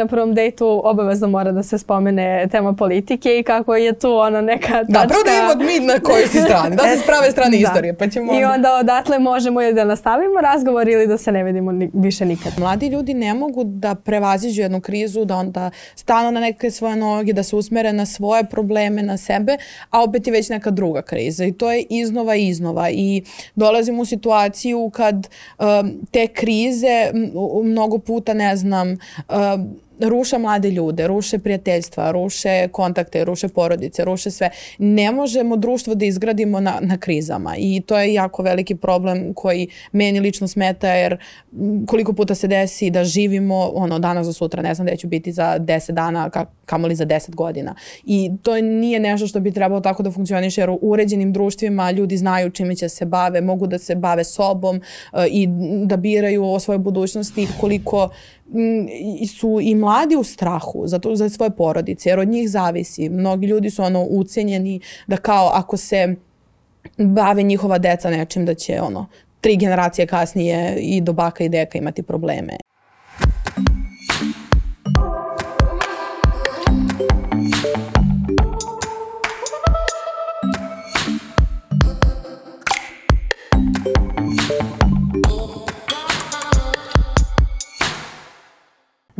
na prvom dejtu obavezno mora da se spomene tema politike i kako je tu ono neka tačka. Da, prvo da imamo mi na kojoj si strani, da se s prave strane da. istorije, pa ćemo... I onda odatle možemo da nastavimo razgovor ili da se ne vidimo ni, više nikad. Mladi ljudi ne mogu da prevaziđu jednu krizu, da onda stanu na neke svoje noge, da se usmere na svoje probleme, na sebe, a opet je već neka druga kriza i to je iznova i iznova i dolazimo u situaciju kad um, te krize mnogo puta, ne znam, um, ruše mlade ljude, ruše prijateljstva, ruše kontakte, ruše porodice, ruše sve. Ne možemo društvo da izgradimo na, na krizama i to je jako veliki problem koji meni lično smeta jer koliko puta se desi da živimo ono danas za sutra, ne znam gde ću biti za 10 dana, ka, kamoli za 10 godina. I to nije nešto što bi trebalo tako da funkcioniše jer u uređenim društvima ljudi znaju čime će se bave, mogu da se bave sobom uh, i da biraju o svojoj budućnosti koliko su i mladi u strahu za, to, za svoje porodice, jer od njih zavisi. Mnogi ljudi su ono ucenjeni da kao ako se bave njihova deca nečim da će ono tri generacije kasnije i do baka i deka imati probleme.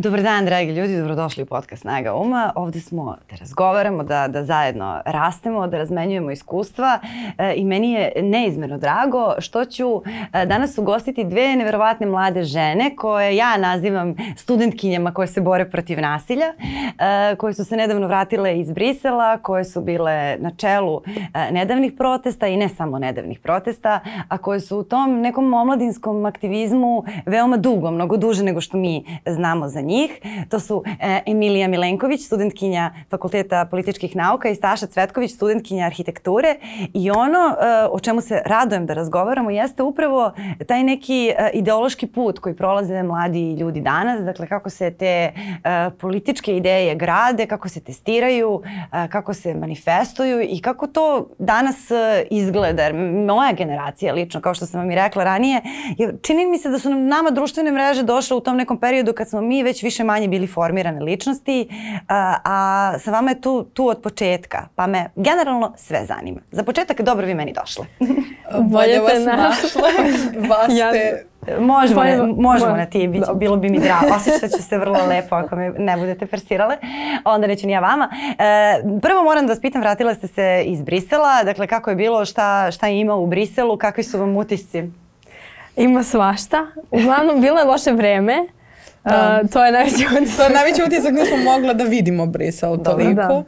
Dobar dan, dragi ljudi, dobrodošli u podcast Snaga Uma. Ovde smo da razgovaramo, da, da zajedno rastemo, da razmenjujemo iskustva e, i meni je neizmerno drago što ću e, danas ugostiti dve neverovatne mlade žene koje ja nazivam studentkinjama koje se bore protiv nasilja, e, koje su se nedavno vratile iz Brisela, koje su bile na čelu e, nedavnih protesta i ne samo nedavnih protesta, a koje su u tom nekom omladinskom aktivizmu veoma dugo, mnogo duže nego što mi znamo za njih. To su e, Emilija Milenković, studentkinja Fakulteta političkih nauka i Staša Cvetković, studentkinja arhitekture. I ono e, o čemu se radojem da razgovaramo jeste upravo taj neki e, ideološki put koji prolaze mladi ljudi danas. Dakle, kako se te političke ideje grade, kako se testiraju, kako se manifestuju i kako to danas izgleda. Jer moja generacija lično, kao što sam vam i rekla ranije, čini mi se da su nam nama društvene mreže došle u tom nekom periodu kad smo mi već više manje bili formirane ličnosti, a, a sa vama je tu, tu od početka, pa me generalno sve zanima. Za početak, dobro vi meni došle. Bolje vas našle, vas ste... Možemo, ne, možemo na ti, bić, bilo bi mi drago. Osjećat ću se vrlo lepo ako me ne budete persirale. Onda neću ni ja vama. E, prvo moram da vas pitam, vratila ste se iz Brisela. Dakle, kako je bilo, šta, šta ima u Briselu, kakvi su vam utisci? Ima svašta. Uglavnom, bilo je loše vreme. Da. Uh, to je najveći utisak. to je najveći utisak da smo mogla da vidimo Brisel toliko. Da.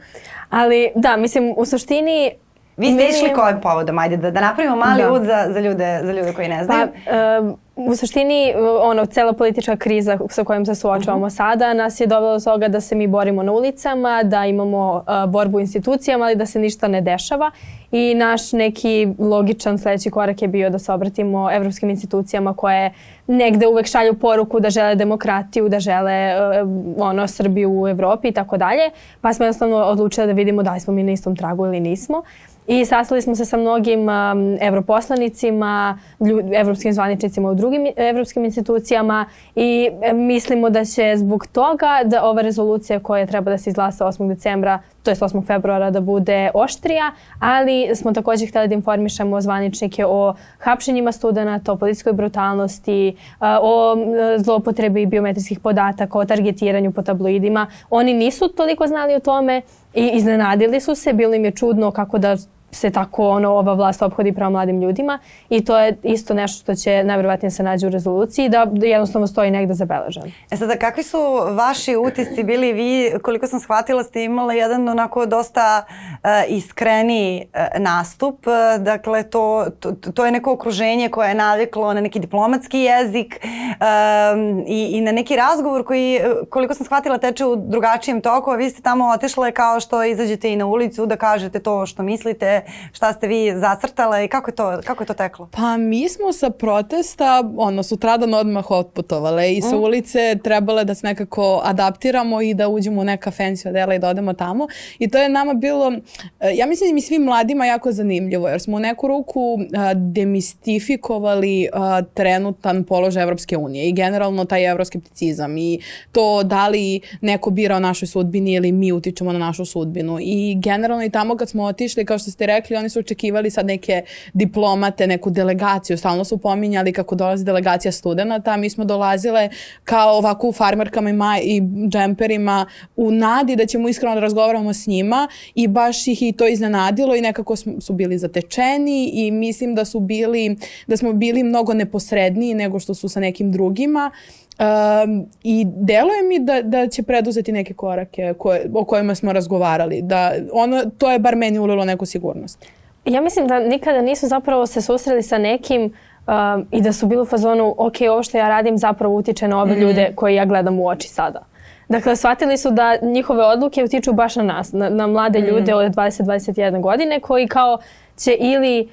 Ali da, mislim, u suštini Vi ste išli kojim povodom? Ajde da, da napravimo mali da. ud za, za, ljude, za ljude koji ne znaju. Pa, um, u suštini, ono, cela politička kriza sa kojom se suočavamo uh mhm. -huh. sada nas je dovela do toga da se mi borimo na ulicama, da imamo uh, borbu u institucijama, ali da se ništa ne dešava. I naš neki logičan sledeći korak je bio da se obratimo evropskim institucijama koje negde uvek šalju poruku da žele demokratiju, da žele uh, ono, Srbiju u Evropi i tako dalje. Pa smo jednostavno odlučili da vidimo da li smo mi na istom tragu ili nismo. Uh, I sastali smo se sa mnogim um, evroposlanicima, ljud, evropskim zvaničnicima u drugim evropskim institucijama i e, mislimo da će zbog toga da ova rezolucija koja treba da se izglasa 8. decembra, to je 8. februara da bude oštrija, ali smo takođe hteli da informišemo zvaničnike o hapšenjima studenta, o policijskoj brutalnosti, o zlopotrebi biometrijskih podataka, o targetiranju po tabloidima. Oni nisu toliko znali o tome i iznenadili su se, bilo im je čudno kako da se tako ono, ova vlast obhodi prema mladim ljudima i to je isto nešto što će najverovatnije se nađe u rezoluciji da, jednostavno stoji negde zabeleženo. E sada, kakvi su vaši utisci bili vi, koliko sam shvatila ste imala jedan onako dosta uh, iskreni uh, nastup, uh, dakle to, to, to je neko okruženje koje je naviklo na neki diplomatski jezik um, i, i na neki razgovor koji, koliko sam shvatila, teče u drugačijem toku, a vi ste tamo otišle kao što izađete i na ulicu da kažete to što mislite, šta ste vi zacrtale i kako je to, kako je to teklo? Pa mi smo sa protesta, ono, sutradan odmah otputovale i sa mm. ulice trebale da se nekako adaptiramo i da uđemo u neka fancy odela i da odemo tamo. I to je nama bilo, e, ja mislim da mi svim mladima jako zanimljivo, jer smo u neku ruku demistifikovali trenutan položaj Evropske unije i generalno taj evroskepticizam i to da li neko bira o našoj sudbini ili mi utičemo na našu sudbinu. I generalno i tamo kad smo otišli, kao što ste rekli, oni su očekivali sad neke diplomate, neku delegaciju. Stalno su pominjali kako dolazi delegacija studenta. Mi smo dolazile kao ovako u farmerkama i, maj, i džemperima u nadi da ćemo iskreno da razgovaramo s njima i baš ih i to iznenadilo i nekako su bili zatečeni i mislim da su bili, da smo bili mnogo neposredniji nego što su sa nekim drugima. Um, I deluje mi da, da će preduzeti neke korake koje, o kojima smo razgovarali. Da ono, to je bar meni ulilo neku sigurnost. Ja mislim da nikada nisu zapravo se susreli sa nekim um, i da su bili u fazonu ok, ovo što ja radim zapravo utiče na ove mm ljude koje ja gledam u oči sada. Dakle, shvatili su da njihove odluke utiču baš na nas, na, na mlade mm. ljude od 20-21 godine koji kao će ili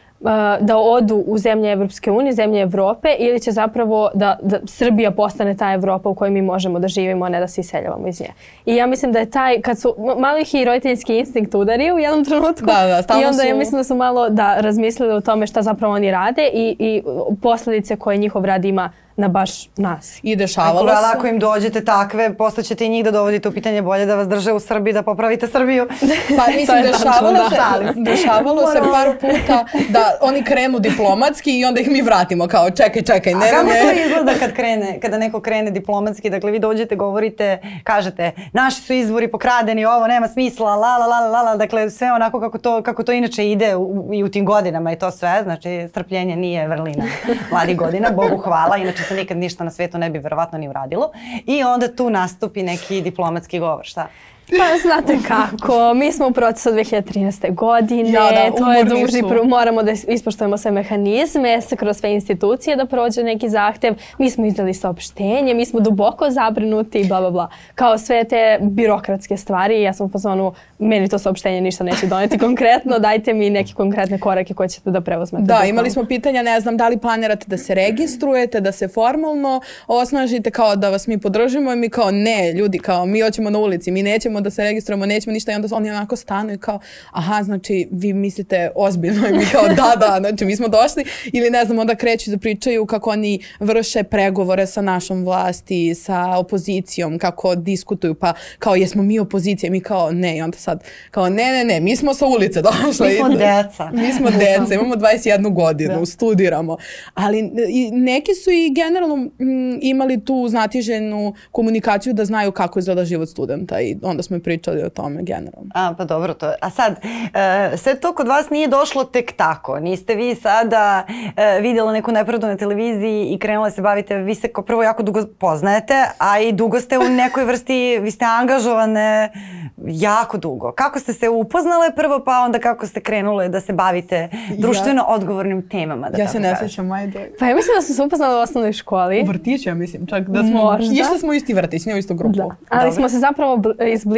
da odu u zemlje Evropske unije, zemlje Evrope ili će zapravo da, da Srbija postane ta Evropa u kojoj mi možemo da živimo, a ne da se iseljavamo iz nje. I ja mislim da je taj, kad su malo ih i roditeljski instinkt udari u jednom trenutku da, da, i onda su... ja mislim da su malo da razmislili o tome šta zapravo oni rade i, i posledice koje njihov rad ima na baš nas. I dešavalo se. Ako im dođete takve, posle ćete i njih da dovodite u pitanje bolje da vas drže u Srbiji, da popravite Srbiju. Pa mislim, dešavalo se, da. dešavalo se par puta da oni krenu diplomatski i onda ih mi vratimo kao čekaj, čekaj, ne, A kako to izgleda kad krene, kada neko krene diplomatski? Dakle, vi dođete, govorite, kažete, naši su izvori pokradeni, ovo nema smisla, la la la la la, dakle sve onako kako to, kako to inače ide u, i u tim godinama i to sve, znači strpljenje nije vrlina mladih godina, Bogu hvala, inače se nikad ništa na svetu ne bi verovatno ni uradilo. I onda tu nastupi neki diplomatski govor, šta? Pa znate kako, mi smo u procesu 2013. godine, ja, da, to je duži, su. moramo da ispoštujemo sve mehanizme, kroz sve institucije da prođe neki zahtev, mi smo izdali saopštenje, mi smo duboko zabrinuti, bla bla bla. Kao sve te birokratske stvari, ja sam u fazonu, meni to saopštenje ništa neće doneti konkretno, dajte mi neke konkretne korake koje ćete da preuzmete. Da, imali smo pitanja, ne znam, da li planirate da se registrujete, da se formalno osnažite kao da vas mi podržimo i mi kao ne, ljudi, kao mi hoćemo na ulici, mi nećemo da se registrujemo, nećemo ništa i onda oni onako stanu i kao, aha, znači vi mislite ozbiljno i mi kao da, da, znači mi smo došli ili ne znam, onda kreću da pričaju kako oni vrše pregovore sa našom vlasti, sa opozicijom, kako diskutuju, pa kao jesmo mi opozicija, mi kao ne i onda sad kao ne, ne, ne, mi smo sa ulice došli. Mi smo deca. Mi smo deca, imamo 21 godinu, da. studiramo, ali neki su i generalno m, imali tu znatiženu komunikaciju da znaju kako izgleda život studenta i onda smo i pričali o tome generalno. A, pa dobro to. A sad, e, sve to kod vas nije došlo tek tako. Niste vi sada e, vidjela neku nepravdu na televiziji i krenula se bavite, vi se kao prvo jako dugo poznajete, a i dugo ste u nekoj vrsti, vi ste angažovane jako dugo. Kako ste se upoznale prvo, pa onda kako ste krenule da se bavite društveno ja, odgovornim temama? Da ja se ne sećam, ajde. Pa ja mislim da smo se upoznali u osnovnoj školi. U vrtiću, ja mislim, čak da smo, Možda. išli smo u isti vrtić, ne u istu grupu. Da. Ali Dobre. smo se zapravo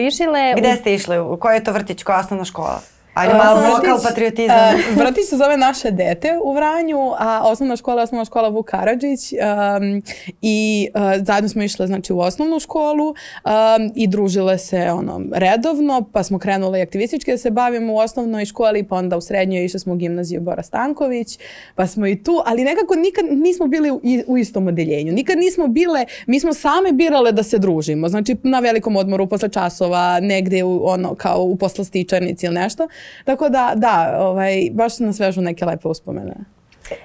izbližile. Gde ste išli? U kojoj je to vrtić, koja osnovna škola? Ajde malo uh, lokal patriotizam. Uh, vrtić se zove Naše dete u Vranju, a osnovna škola je osnovna škola Vuk Karadžić um, i uh, zajedno smo išle znači, u osnovnu školu um, i družile se ono, redovno, pa smo krenule aktivistički da se bavimo u osnovnoj školi, pa onda u srednjoj išli smo u gimnaziju Bora Stanković, pa smo i tu, ali nekako nikad nismo bili u, u istom odeljenju. Nikad nismo bile, mi smo same birale da se družimo, znači na velikom odmoru posle časova, negde u, ono, kao u poslastičarnici ili nešto. Tako da, da, ovaj, baš nas vežu neke lepe uspomene.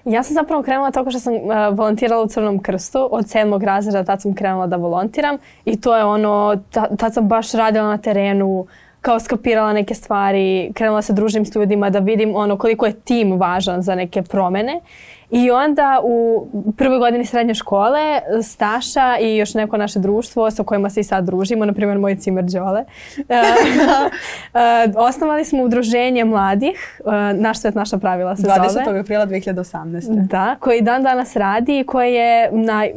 Ja sam zapravo krenula tako što sam uh, volontirala u Crnom krstu. Od sedmog razreda tad sam krenula da volontiram i to je ono, ta, tad sam baš radila na terenu, kao skapirala neke stvari, krenula se družim s ljudima da vidim ono koliko je tim važan za neke promene. I onda u prvoj godini srednje škole Staša i još neko naše društvo sa kojima se i sad družimo, na primjer moj cimer Đole, e, e, osnovali smo udruženje mladih, e, Naš svet, naša pravila se 20. zove. 20. aprila 2018. Da, koji dan danas radi i koje je, naj,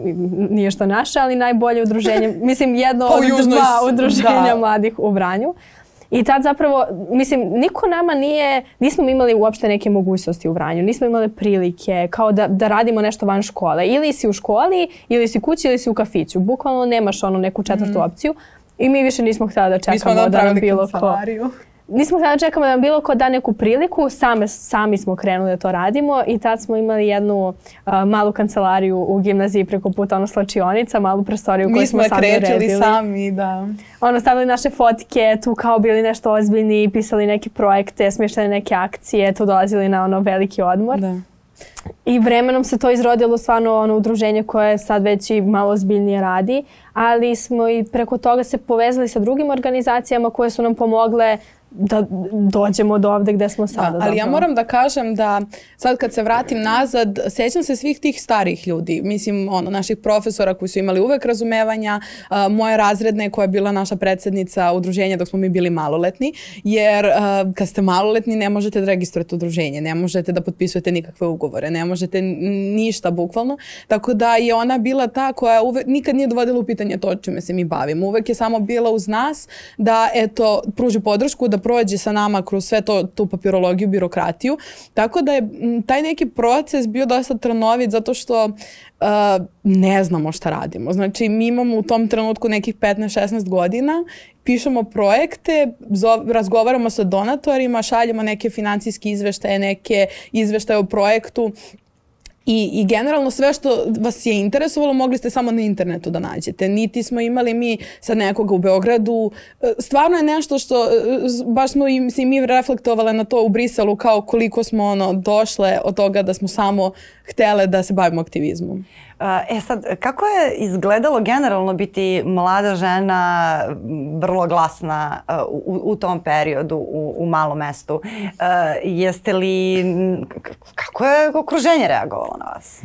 nije što naše, ali najbolje udruženje, mislim jedno od dva udruženja da. mladih u Vranju. I tad zapravo, mislim, niko nama nije, nismo imali uopšte neke mogućnosti u Vranju, nismo imali prilike kao da, da radimo nešto van škole. Ili si u školi, ili si kući, ili si u kafiću. Bukvalno nemaš ono neku četvrtu mm. opciju. I mi više nismo htjeli da čekamo da nam bilo ko nismo htjeli da čekamo da nam bilo ko da neku priliku, same, sami smo krenuli da to radimo i tad smo imali jednu uh, malu kancelariju u gimnaziji preko puta ono slačionica, malu prostoriju koju smo, smo sami uredili. sami, da. Ono, stavili naše fotike, tu kao bili nešto ozbiljni, pisali neke projekte, smještali neke akcije, tu dolazili na ono veliki odmor. Da. I vremenom se to izrodilo stvarno ono udruženje koje sad već i malo ozbiljnije radi, ali smo i preko toga se povezali sa drugim organizacijama koje su nam pomogle da dođemo do ovde gde smo sada. Da, ali ja moram da kažem da sad kad se vratim nazad, sećam se svih tih starih ljudi. Mislim, ono, naših profesora koji su imali uvek razumevanja, uh, moje razredne koja je bila naša predsednica udruženja dok smo mi bili maloletni, jer uh, kad ste maloletni ne možete da registrujete udruženje, ne možete da potpisujete nikakve ugovore, ne možete ništa bukvalno. Tako da je ona bila ta koja uvek, nikad nije dovodila u pitanje to čime se mi bavimo. Uvek je samo bila uz nas da eto, pruži podršku, da prođe sa nama kroz sve to, tu papirologiju, birokratiju. Tako da je taj neki proces bio dosta trnovit zato što uh, ne znamo šta radimo. Znači, mi imamo u tom trenutku nekih 15-16 godina, pišemo projekte, razgovaramo sa donatorima, šaljemo neke financijske izveštaje, neke izveštaje o projektu I, I generalno sve što vas je interesovalo mogli ste samo na internetu da nađete. Niti smo imali mi sad nekoga u Beogradu. E, stvarno je nešto što, e, baš smo im, se i mi reflektovale na to u Briselu kao koliko smo ono došle od toga da smo samo htele da se bavimo aktivizmom. E sad, kako je izgledalo generalno biti mlada žena, vrlo glasna u, u tom periodu u, u malom mestu? Jeste li, kako je okruženje reagovalo na vas?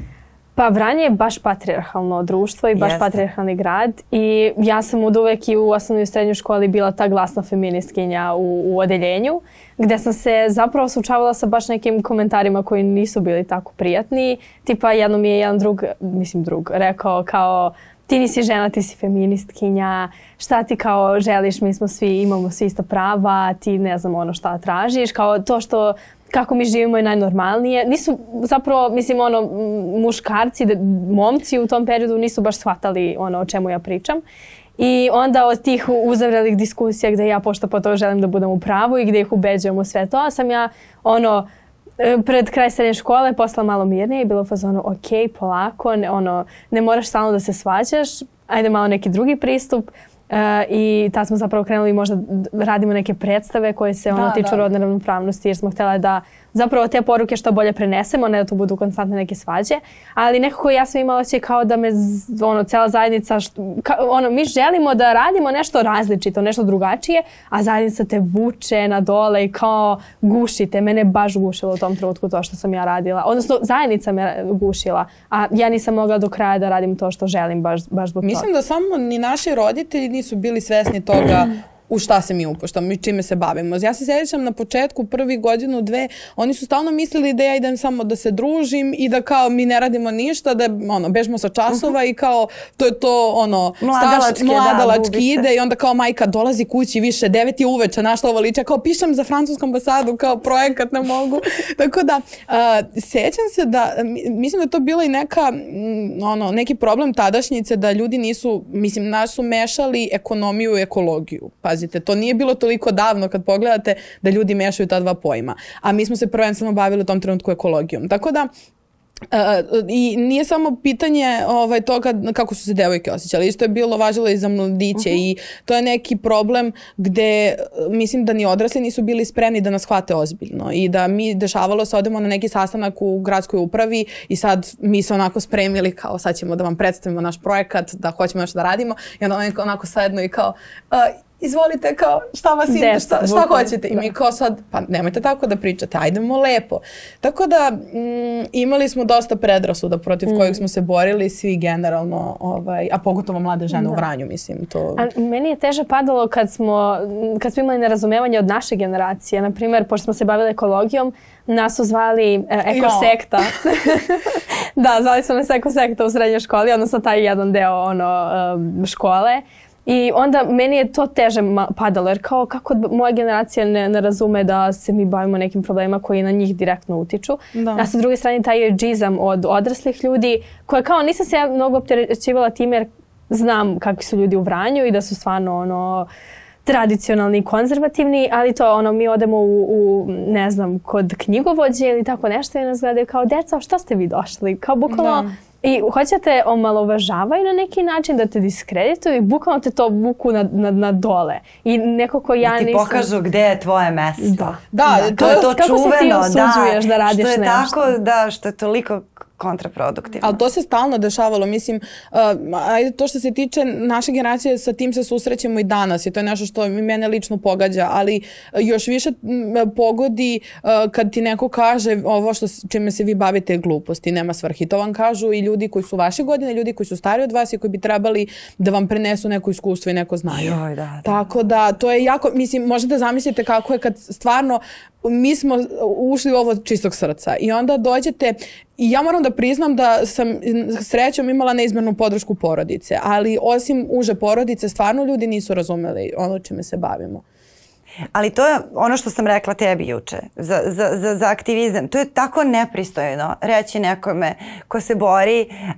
Pa Vranje je baš patrijarhalno društvo i baš Jeste. patrijarhalni grad i ja sam od uvek i u osnovnoj i srednjoj školi bila ta glasna feministkinja u, u odeljenju gde sam se zapravo sučavala sa baš nekim komentarima koji nisu bili tako prijatni. Tipa jednom mi je jedan drug, mislim drug, rekao kao ti nisi žena, ti si feministkinja, šta ti kao želiš, mi smo svi, imamo svi ista prava, ti ne znam ono šta tražiš, kao to što kako mi živimo je najnormalnije. Nisu zapravo, mislim, ono, muškarci, momci u tom periodu nisu baš shvatali ono o čemu ja pričam. I onda od tih uzavrelih diskusija gde ja pošto po to želim da budem u pravu i gde ih ubeđujem u sve to, sam ja ono, e, pred kraj srednje škole posla malo mirnije i bilo fazonu ok, polako, ne, ono, ne moraš stalno da se svađaš, ajde malo neki drugi pristup. Uh, I tad smo zapravo krenuli možda radimo neke predstave koje se ono da, tiču da. rodne ravnopravnosti jer smo htjela da zapravo te poruke što bolje prenesemo, ne da to budu konstantne neke svađe, ali nekako ja sam imala osjećaj kao da me ono, cela zajednica, što, ka, ono, mi želimo da radimo nešto različito, nešto drugačije, a zajednica te vuče na dole i kao gušite. Mene baš gušilo u tom trenutku to što sam ja radila. Odnosno, zajednica me gušila, a ja nisam mogla do kraja da radim to što želim baš, baš zbog Mislim toga. da samo ni naši roditelji nisu bili svesni toga u šta se mi upuštamo i čime se bavimo. Ja se sjećam na početku, prvi godinu, dve, oni su stalno mislili da ja idem samo da se družim i da kao mi ne radimo ništa, da ono, bežmo sa časova uh mhm. -huh. i kao to je to ono, mladalački, staš, mladalački da, ide i onda kao majka dolazi kući više, devet je uveče, našla ovo liče, kao pišem za francusku ambasadu, kao projekat ne mogu. Tako da, uh, sjećam se da, mislim da to bila i neka, m, ono, neki problem tadašnjice da ljudi nisu, mislim, nas su mešali ekonomiju i ekologiju. Pa pazite, to nije bilo toliko davno kad pogledate da ljudi mešaju ta dva pojma. A mi smo se prvenstveno bavili u tom trenutku ekologijom. Tako da, Uh, I nije samo pitanje ovaj, toga kako su se devojke osjećale. Isto je bilo važilo i za mladiće uh -huh. i to je neki problem gde mislim da ni odrasli nisu bili spremni da nas hvate ozbiljno i da mi dešavalo se odemo na neki sastanak u gradskoj upravi i sad mi se onako spremili kao sad ćemo da vam predstavimo naš projekat, da hoćemo nešto da radimo i onda oni onako sednu i kao uh, izvolite kao šta vas ide, šta, šta hoćete. I mi da. kao sad, pa nemojte tako da pričate, ajdemo lepo. Tako da mm, imali smo dosta predrasuda protiv mm. kojih smo se borili svi generalno, ovaj, a pogotovo mlade žene da. u Vranju, mislim. To... A meni je teže padalo kad smo, kad smo imali nerazumevanje od naše generacije. Naprimer, pošto smo se bavili ekologijom, nas su zvali e, ekosekta. da, zvali smo nas ekosekta u srednjoj školi, odnosno taj jedan deo ono, škole. I onda meni je to teže padalo, jer kao kako moja generacija ne, ne razume da se mi bavimo nekim problemima koji na njih direktno utiču. Da. A sa druge strane taj džizam od odraslih ljudi, koje kao nisam se ja mnogo opterećivala time jer znam kakvi su ljudi u Vranju i da su stvarno ono tradicionalni i konzervativni, ali to ono, mi odemo u, u ne znam, kod knjigovođe ili tako nešto i nas gledaju kao, deca, što ste vi došli? Kao bukvalno, da. I hoćete omalovažavaju na neki način da te diskredituju i bukvalno te to vuku na, na, na dole. I neko ko ja da ti nisam... pokažu gde je tvoje mesto. Da, da, da to, je to kako čuveno. Kako se ti osuđuješ da, da radiš nešto? Što je nešto? tako, da, što je toliko kontraproduktivno. Ali to se stalno dešavalo. Mislim, uh, ajde to što se tiče naše generacije, sa tim se susrećemo i danas i to je nešto što mene lično pogađa, ali još više pogodi uh, kad ti neko kaže ovo što čime se vi bavite je gluposti, nema svrhi. To vam kažu i ljudi koji su vaše godine, ljudi koji su stari od vas i koji bi trebali da vam prenesu neko iskustvo i neko znanje. Joj, da, da. Tako da, to je jako, mislim, možete zamislite kako je kad stvarno mi smo ušli u ovo čistog srca i onda dođete i ja moram da priznam da sam srećom imala neizmernu podršku porodice, ali osim uže porodice stvarno ljudi nisu razumeli ono čime se bavimo. Ali to je ono što sam rekla tebi juče za, za, za, za aktivizam. To je tako nepristojno reći nekome ko se bori uh,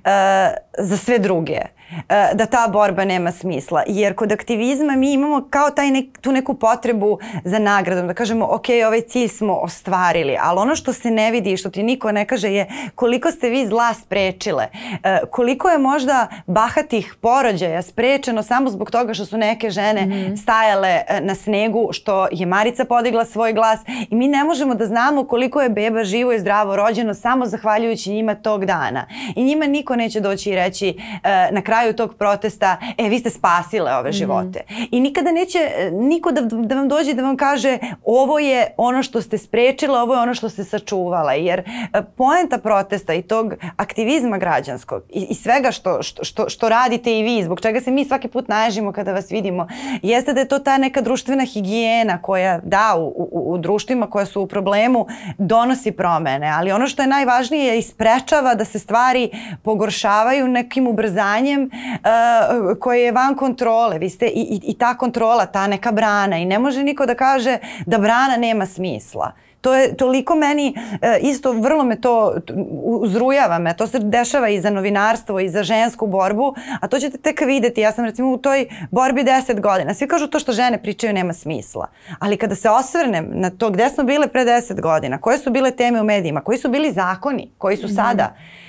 za sve druge. E, da ta borba nema smisla. Jer kod aktivizma mi imamo kao taj nek, tu neku potrebu za nagradom, da kažemo ok, ovaj cilj smo ostvarili, ali ono što se ne vidi i što ti niko ne kaže je koliko ste vi zla sprečile, e, koliko je možda bahatih porođaja sprečeno samo zbog toga što su neke žene mm -hmm. stajale e, na snegu, što je Marica podigla svoj glas i mi ne možemo da znamo koliko je beba živo i zdravo rođeno samo zahvaljujući njima tog dana. I njima niko neće doći i reći na kraju kraju tog protesta, e, vi ste spasile ove mhm. živote. Mm. I nikada neće e, niko da, da vam dođe da vam kaže ovo je ono što ste sprečila, ovo je ono što ste sačuvala. Jer e, poenta protesta i tog aktivizma građanskog i, i svega što, što, što, što radite i vi, zbog čega se mi svaki put naježimo kada vas vidimo, jeste da je to ta neka društvena higijena koja, da, u, u, u društvima koja su u problemu, donosi promene. Ali ono što je najvažnije je isprečava da se stvari pogoršavaju nekim ubrzanjem uh, koje je van kontrole. Vi ste i, i, i ta kontrola, ta neka brana i ne može niko da kaže da brana nema smisla. To je toliko meni e, isto vrlo me to uzrujava me. To se dešava i za novinarstvo i za žensku borbu, a to ćete tek videti. Ja sam recimo u toj borbi 10 godina. Svi kažu to što žene pričaju nema smisla. Ali kada se osvrnem na to gde smo bile pre 10 godina, koje su bile teme u medijima, koji su bili zakoni, koji su sada, e,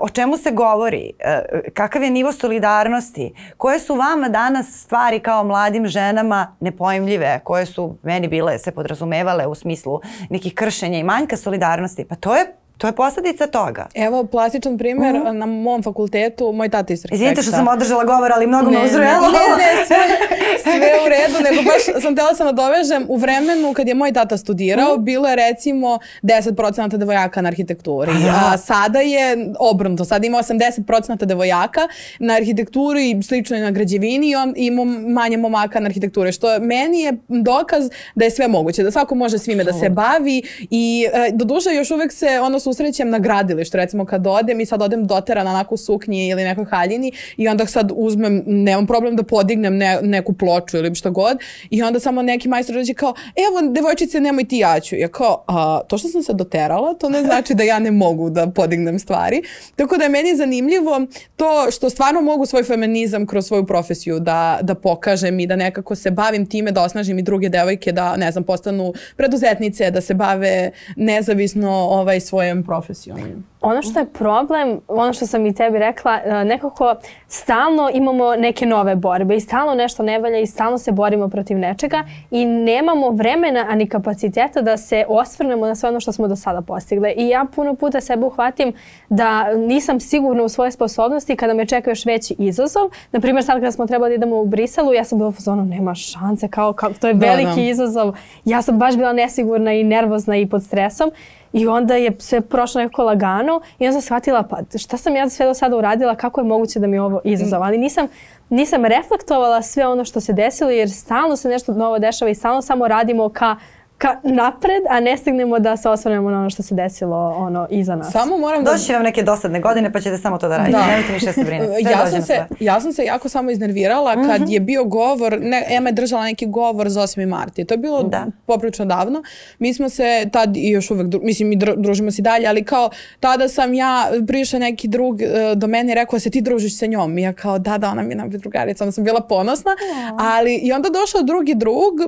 o čemu se govori, e, kakav je nivo solidarnosti, koje su vama danas stvari kao mladim ženama nepojmljive, koje su meni bile se podrazumevale u smislu nekih kršenja i manjka solidarnosti, pa to je To je posledica toga. Evo plastičan primjer uh mhm. -huh. na mom fakultetu, moj tata iz Izvinite što sam održala govor, ali mnogo me uzrujelo. Ne, ne, sve, sve u redu, nego baš sam tela sam da dovežem u vremenu kad je moj tata studirao, mhm. -huh. bilo je recimo 10% devojaka na arhitekturi. A, a sada je obrnuto, sada ima 80% devojaka na arhitekturi i slično i na građevini i on ima manje momaka na arhitekturi, što meni je dokaz da je sve moguće, da svako može svime da se bavi i e, do duše još uvek se ono susrećem na gradilištu, recimo kad odem i sad odem doterana onako u suknji ili nekoj haljini i onda sad uzmem, nemam problem da podignem ne, neku ploču ili šta god i onda samo neki majstor dođe kao, evo devojčice nemoj ti ja ću. Ja kao, a, to što sam se doterala, to ne znači da ja ne mogu da podignem stvari. Tako da je meni zanimljivo to što stvarno mogu svoj feminizam kroz svoju profesiju da, da pokažem i da nekako se bavim time da osnažim i druge devojke da, ne znam, postanu preduzetnice, da se bave nezavisno ovaj, svojom svojom profesijom. Ono što je problem, ono što sam i tebi rekla, e, nekako stalno imamo neke nove borbe i stalno nešto ne valja i stalno se borimo protiv nečega i nemamo vremena ani kapaciteta da se osvrnemo na sve ono što smo do sada postigle. I ja puno puta sebe uhvatim da nisam sigurna u svoje sposobnosti kada me čeka još veći izazov. Naprimjer, sad kada smo trebali da idemo u Briselu, ja sam bila u fazonu, nema šanse, kao, kao to je veliki da, da. izazov. Ja sam baš bila nesigurna i nervozna i pod stresom. I onda je sve prošlo nekako lagano i onda sam shvatila pa šta sam ja sve do sada uradila, kako je moguće da mi ovo izazov. Ali nisam, nisam reflektovala sve ono što se desilo jer stalno se nešto novo dešava i stalno samo radimo ka ka napred, a ne stignemo da se osvrnemo na ono što se desilo ono iza nas. Samo moram da... Doći vam neke dosadne godine pa ćete samo to da radite. Da. Nemojte ništa se brinete. Sve ja sam, se, sve. ja sam se jako samo iznervirala kad je bio govor, ne, Ema je držala neki govor za 8. marta. i To je bilo Da. poprično davno. Mi smo se tad i još uvek, dru- mislim, mi dru- družimo se dalje, ali kao tada sam ja, prišao neki drug e, do mene i rekao se ti družiš sa njom. I ja kao da, da, ona mi je nam drugarica, onda sam bila ponosna. Ali i onda došao drugi drug e,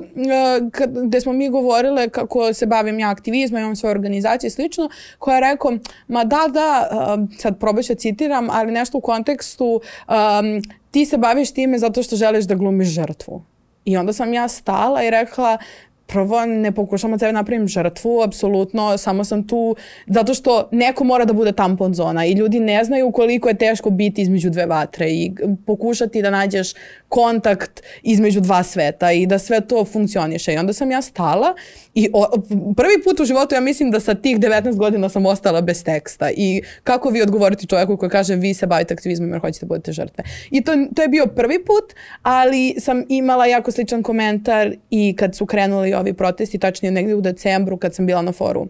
kad, gde smo mi govorile kako se bavim ja aktivizmom, imam svoju organizaciju i slično, koja je rekao, ma da, da, e, sad probaj se citiram, ali nešto u kontekstu um, ti se baviš time zato što želiš da glumiš žrtvu. I onda sam ja stala i rekla, prvo ne pokušam od sebe napravim žrtvu, apsolutno, samo sam tu zato što neko mora da bude tampon zona i ljudi ne znaju koliko je teško biti između dve vatre i pokušati da nađeš kontakt između dva sveta i da sve to funkcioniše. I onda sam ja stala i o, prvi put u životu ja mislim da sa tih 19 godina sam ostala bez teksta i kako vi odgovoriti čovjeku koji kaže vi se bavite aktivizmom jer hoćete da budete žrtve. I to, to je bio prvi put, ali sam imala jako sličan komentar i kad su krenuli ovi protesti, tačnije negdje u decembru kad sam bila na foru.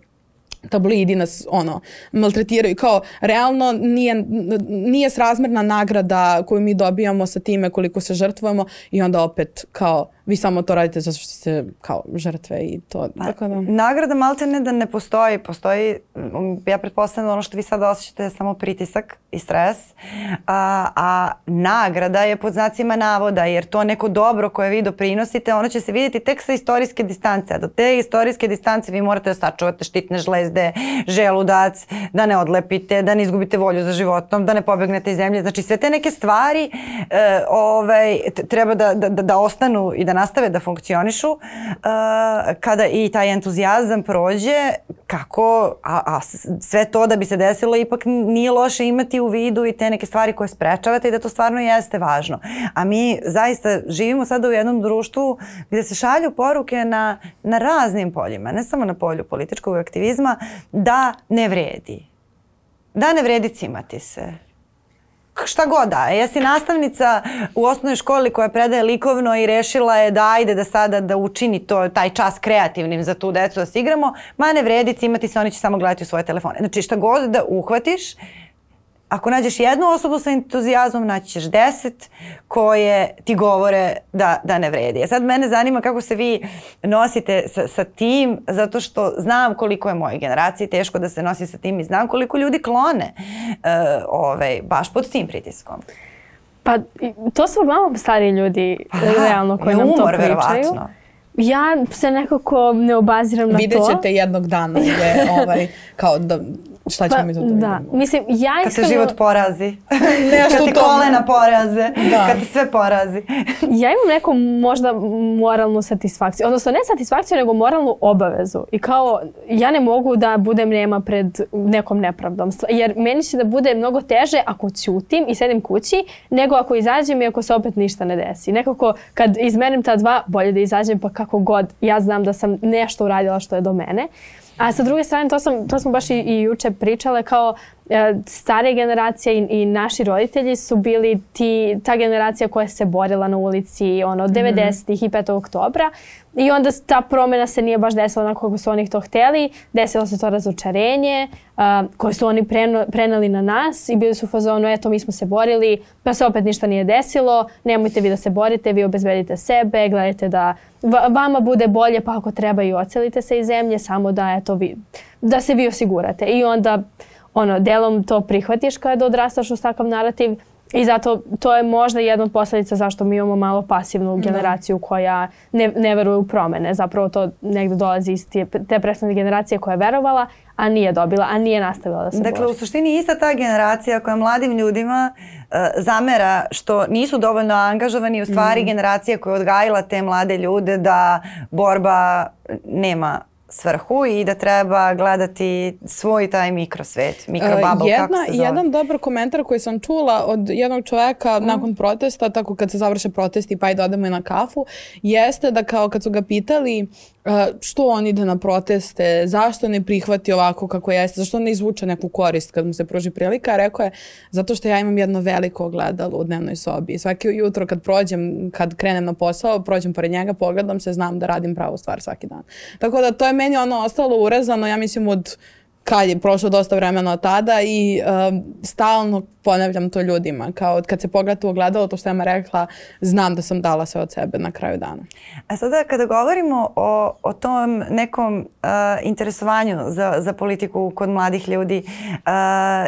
Tabloidi nas ono maltretiraju kao realno nije, nije srazmerna nagrada koju mi dobijamo sa time koliko se žrtvujemo i onda opet kao vi samo to radite zato što ste kao žrtve i to tako da Nagrada malte ne da ne postoji. Postoji, ja pretpostavljam da ono što vi sada osjećate je samo pritisak i stres. A, a nagrada je pod znacima navoda jer to neko dobro koje vi doprinosite, ono će se vidjeti tek sa istorijske distance. A do te istorijske distance vi morate da sačuvate štitne žlezde, želudac, da ne odlepite, da ne izgubite volju za životom, da ne pobegnete iz zemlje. Znači sve te neke stvari e, ovaj, treba da, da, da, da ostanu i da nastave da funkcionišu e, kada i taj entuzijazam prođe kako, a, a sve to da bi se desilo ipak nije loše imati u vidu i te neke stvari koje sprečavate i da to stvarno jeste važno. A mi zaista živimo sada u jednom društvu gdje se šalju poruke na, na raznim poljima, ne samo na polju političkog aktivizma, da ne vredi. Da ne vredi cimati se. Šta god da, je. jesi nastavnica u osnovnoj školi koja predaje likovno i rešila je da ajde da sada da učini to, taj čas kreativnim za tu decu da se igramo, ma ne vredi cimati se, oni će samo gledati u svoje telefone. Znači šta god da uhvatiš, ako nađeš jednu osobu sa entuzijazmom, naći ćeš deset koje ti govore da, da ne vredi. A sad mene zanima kako se vi nosite sa, sa tim, zato što znam koliko je moje generaciji teško da se nosi sa tim i znam koliko ljudi klone uh, ovaj, baš pod tim pritiskom. Pa to su uglavnom stari ljudi Pa da, realno koji je nam to umor, pričaju. verovatno. Ja se nekako ne obaziram na vidjet to. ćete jednog dana gdje ovaj, kao da šta ćemo Pa, mi za to da, vidimo. mislim, ja Kad te iskreno- život porazi. Nešto kad ti kolena poraze. Da. Kad te sve porazi. ja imam neku možda moralnu satisfakciju, odnosno ne satisfakciju, nego moralnu obavezu. I kao, ja ne mogu da budem nema pred nekom nepravdom. Jer meni će da bude mnogo teže ako ćutim i sedim kući, nego ako izađem i ako se opet ništa ne desi. Nekako, kad izmerim ta dva, bolje da izađem pa kako god. Ja znam da sam nešto uradila što je do mene. A sa druge strane, to, sam, to smo baš i, i juče pričale, kao e, stare generacije i, i naši roditelji su bili ti, ta generacija koja se borila na ulici ono, od 90-ih i 5. oktobra i onda ta promjena se nije baš desila onako kako su oni to hteli, desilo se to razočarenje a, koje su oni preno, preneli na nas i bili su u fazonu, eto mi smo se borili, pa se opet ništa nije desilo, nemojte vi da se borite, vi obezbedite sebe, gledajte da va- vama bude bolje, pa ako treba i ocelite se iz zemlje, samo da eto vi, da se vi osigurate. I onda ono, delom to prihvatiš kada odrastaš uz takav narativ i zato to je možda jedna od posljedica zašto mi imamo malo pasivnu generaciju koja ne, ne veruje u promene. Zapravo to negdje dolazi iz te, te prethodne generacije koja je verovala, a nije dobila, a nije nastavila da se Dakle, bori. u suštini ista ta generacija koja mladim ljudima e, zamera što nisu dovoljno angažovani, u stvari generacija koja je odgajila te mlade ljude da borba nema svrhu i da treba gledati svoj taj mikrosvet, mikrobubble, Uh, kako jedna, se zove. jedan dobar komentar koji sam čula od jednog čoveka nakon protesta, tako kad se završe protesti pa i da odemo i na kafu, jeste da kao kad su ga pitali što on ide na proteste, zašto ne prihvati ovako kako jeste, zašto ne izvuče neku korist kad mu se pruži prilika, rekao je zato što ja imam jedno veliko ogledalo u dnevnoj sobi. Svaki jutro kad prođem, kad krenem na posao, prođem pored njega, pogledam se, znam da radim pravu stvar svaki dan. Tako da to je meni ono ostalo urezano, ja mislim od kad je prošlo dosta vremena od tada i um, stalno ponavljam to ljudima. Kao kad se pogledate u ogledalo, to što ja rekla, znam da sam dala sve od sebe na kraju dana. A sada kada govorimo o, o tom nekom uh, interesovanju za, za politiku kod mladih ljudi uh,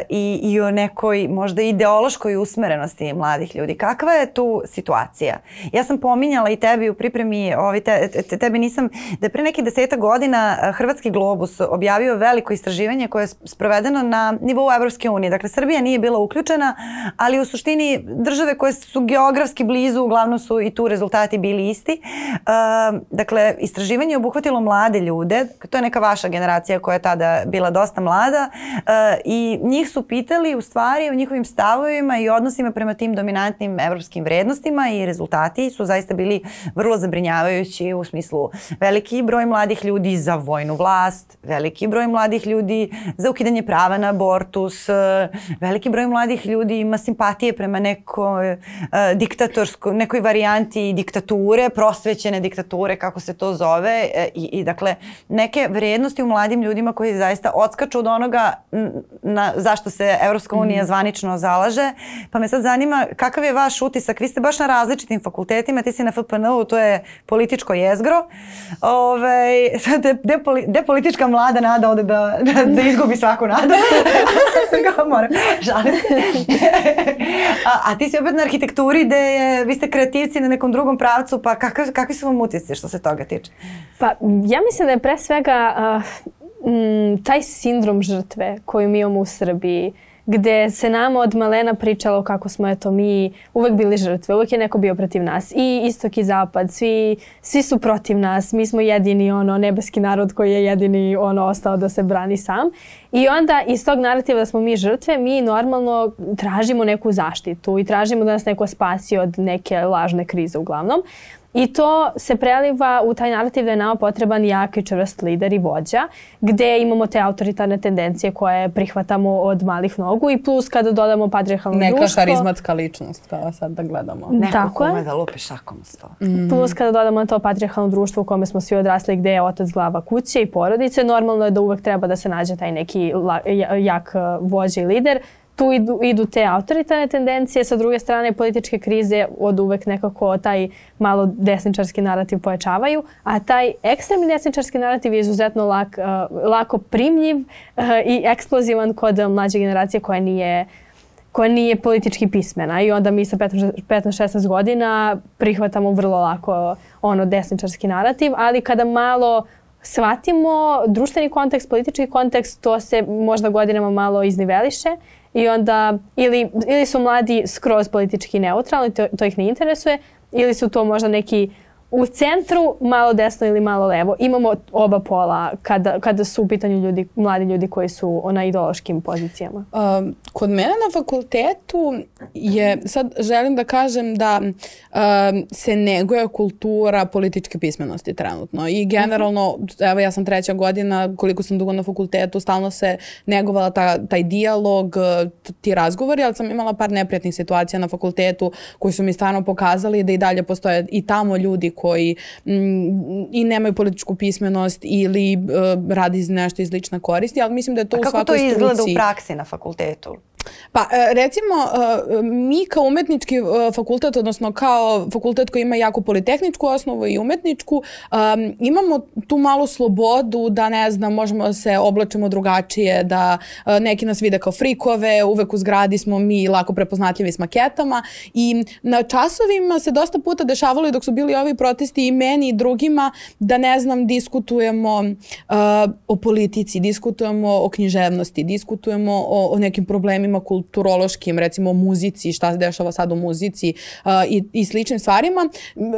i, i o nekoj možda ideološkoj usmerenosti mladih ljudi, kakva je tu situacija? Ja sam pominjala i tebi u pripremi, ovi te, te, tebi nisam, da je pre nekih deseta godina Hrvatski Globus objavio veliko istraživanje koje je sprovedeno na nivou Evropske unije. Dakle, Srbija nije bila uključena uključena, ali u suštini države koje su geografski blizu, uglavnom su i tu rezultati bili isti. Uh, dakle, istraživanje je obuhvatilo mlade ljude, to je neka vaša generacija koja je tada bila dosta mlada uh, i njih su pitali u stvari o njihovim stavovima i odnosima prema tim dominantnim evropskim vrednostima i rezultati su zaista bili vrlo zabrinjavajući u smislu veliki broj mladih ljudi za vojnu vlast, veliki broj mladih ljudi za ukidanje prava na abortus, veliki broj mladih mladih ljudi ima simpatije prema nekoj uh, diktatorskoj, nekoj varijanti diktature, prosvećene diktature, kako se to zove. E, i, I dakle, neke vrednosti u mladim ljudima koji zaista odskaču od onoga na, zašto se Evropska unija mm. zvanično zalaže. Pa me sad zanima kakav je vaš utisak? Vi ste baš na različitim fakultetima, ti si na FPN-u, to je političko jezgro. Ove, de, de, de politička mlada nada ode da, da, da izgubi svaku nadu. Sam kao moram. Žalim se. a, a ti si opet na arhitekturi gde je, vi ste kreativci na nekom drugom pravcu, pa kakav, kakvi su vam utjeci što se toga tiče? Pa ja mislim da je pre svega uh, m, taj sindrom žrtve koju mi imamo u Srbiji, gde se nama od malena pričalo kako smo eto mi uvek bili žrtve, uvek je neko bio protiv nas i istok i zapad, svi, svi su protiv nas, mi smo jedini ono nebeski narod koji je jedini ono ostao da se brani sam i onda iz tog narativa da smo mi žrtve, mi normalno tražimo neku zaštitu i tražimo da nas neko spasi od neke lažne krize uglavnom. I to se preliva u taj narativ da je nama potreban jak i čvrst lider i vođa, gde imamo te autoritarne tendencije koje prihvatamo od malih nogu i plus kada dodamo patriarchalno Neka društvo. Neka harizmatska ličnost, kao sad da gledamo. Neko Tako kome da lupi šakom sto. Mm. Plus kada dodamo to patriarchalno društvo u kome smo svi odrasli gde je otac glava kuće i porodice, normalno je da uvek treba da se nađe taj neki jak vođa i lider tu idu, idu te autoritarne tendencije, sa druge strane političke krize od uvek nekako taj malo desničarski narativ pojačavaju, a taj ekstremni desničarski narativ je izuzetno lak, uh, lako primljiv uh, i eksplozivan kod mlađe generacije koja nije koja nije politički pismena. I onda mi sa 15-16 godina prihvatamo vrlo lako ono desničarski narativ, ali kada malo shvatimo društveni kontekst, politički kontekst, to se možda godinama malo izniveliše i onda ili, ili su mladi skroz politički neutralni, to, to ih ne interesuje, ili su to možda neki u centru, malo desno ili malo levo. Imamo oba pola kada, kada su u pitanju ljudi, mladi ljudi koji su na ideološkim pozicijama. Um, kod mene na fakultetu je, sad želim da kažem da um, se neguje kultura političke pismenosti trenutno i generalno, evo ja sam treća godina, koliko sam dugo na fakultetu, stalno se negovala ta, taj dijalog, ti razgovori, ali sam imala par neprijatnih situacija na fakultetu koji su mi stvarno pokazali da i dalje postoje i tamo ljudi koji m, mm, i nemaju političku pismenost ili uh, radi iz nešto iz lična koristi, ali mislim da je to A u svakoj struci. Kako to izgleda u praksi na fakultetu? Pa e, recimo e, mi kao umetnički e, fakultet, odnosno kao fakultet koji ima jako politehničku osnovu i umetničku, um, imamo tu malu slobodu da ne znam, možemo da se oblačimo drugačije, da neki nas vide kao frikove, uvek u zgradi smo mi lako prepoznatljivi s maketama i na časovima se dosta puta dešavalo i dok su bili ovi protesti i meni i drugima da ne znam, diskutujemo o politici, diskutujemo o književnosti, diskutujemo o, o nekim problemima problemima kulturološkim, recimo muzici, šta se dešava sad u muzici uh, i, i sličnim stvarima.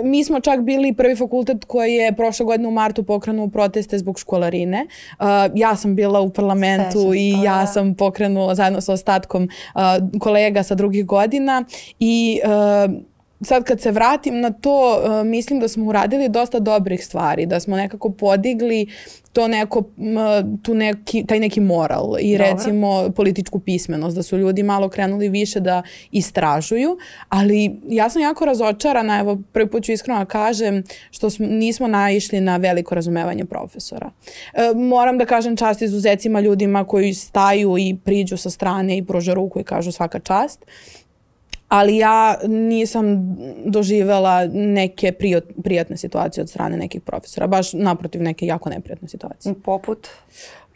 Mi smo čak bili prvi fakultet koji je prošle godine u martu pokrenuo proteste zbog školarine. Uh, ja sam bila u parlamentu Sećam i ja da. sam pokrenula zajedno sa ostatkom uh, kolega sa drugih godina i uh, sad kad se vratim na to, uh, mislim da smo uradili dosta dobrih stvari, da smo nekako podigli to neko, tu neki, taj neki moral i Dobre. recimo političku pismenost, da su ljudi malo krenuli više da istražuju, ali ja sam jako razočarana, evo prvi put ću iskreno da kažem, što smo, nismo naišli na veliko razumevanje profesora. E, moram da kažem čast izuzecima ljudima koji staju i priđu sa strane i prože ruku i kažu svaka čast ali ja nisam doživela neke prijatne situacije od strane nekih profesora, baš naprotiv neke jako neprijatne situacije. Poput?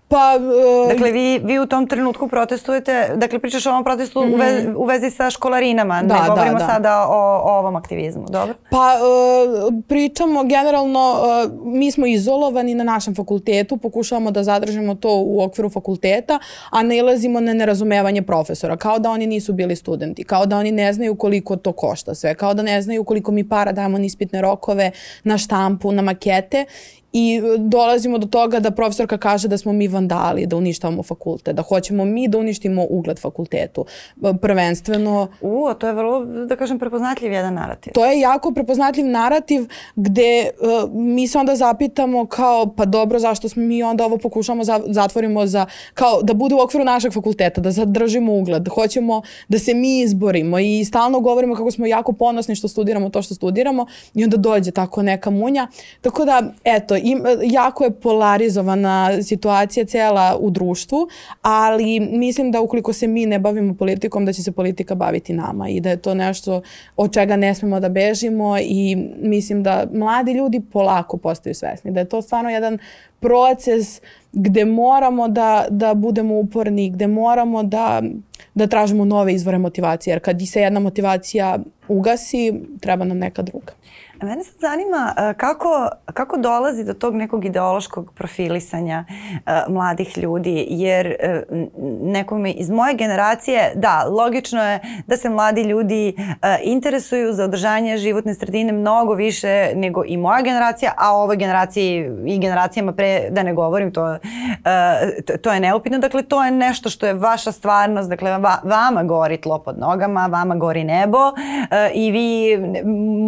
Pa, uh, dakle, vi, vi u tom trenutku protestujete, dakle pričaš o ovom protestu mm -hmm. u, vezi, u vezi sa školarinama, da, ne govorimo da, da. sada o, o ovom aktivizmu, dobro? Pa uh, pričamo generalno, uh, mi smo izolovani na našem fakultetu, pokušavamo da zadržimo to u okviru fakulteta, a ne ilazimo na nerazumevanje profesora, kao da oni nisu bili studenti, kao da oni ne znaju koliko to košta sve, kao da ne znaju koliko mi para dajemo na ispitne rokove, na štampu, na makete I e, dolazimo do toga da profesorka kaže da smo mi vandali, da uništavamo fakultet, da hoćemo mi da uništimo ugled fakultetu. E, prvenstveno... U, to je vrlo, da kažem, prepoznatljiv jedan narativ. To je jako prepoznatljiv narativ gde uh, mi se onda zapitamo kao, pa dobro, zašto smo mi onda ovo pokušamo za, zatvorimo za, kao da bude u okviru našeg fakulteta, da zadržimo ugled, da hoćemo da se mi izborimo i stalno govorimo kako smo jako ponosni što studiramo to što studiramo i onda dođe tako neka munja. Tako da, eto, im, jako je polarizovana situacija cela u društvu, ali mislim da ukoliko se mi ne bavimo politikom, da će se politika baviti nama i da je to nešto od čega ne smemo da bežimo i mislim da mladi ljudi polako postaju svesni, da je to stvarno jedan proces gde moramo da, da budemo uporni, gde moramo da, da tražimo nove izvore motivacije, jer kad se jedna motivacija ugasi, treba nam neka druga. Mene sad zanima e, kako, kako dolazi do tog nekog ideološkog profilisanja uh, mladih ljudi, jer uh, nekome iz moje generacije, da, logično je da se mladi ljudi interesuju za održanje životne sredine mnogo više nego i moja generacija, a ovoj generaciji i generacijama pre, da ne govorim, to, to, je neupitno. Dakle, to je nešto što je vaša stvarnost, dakle, va, vama gori tlo pod nogama, vama gori nebo i vi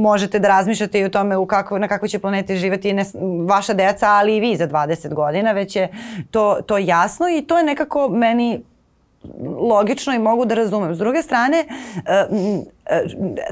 možete da razmišljate razmišljate i o tome u kako, na kakvoj će planeti živeti ne, vaša deca, ali i vi za 20 godina, već je to, to jasno i to je nekako meni logično i mogu da razumem. S druge strane, e,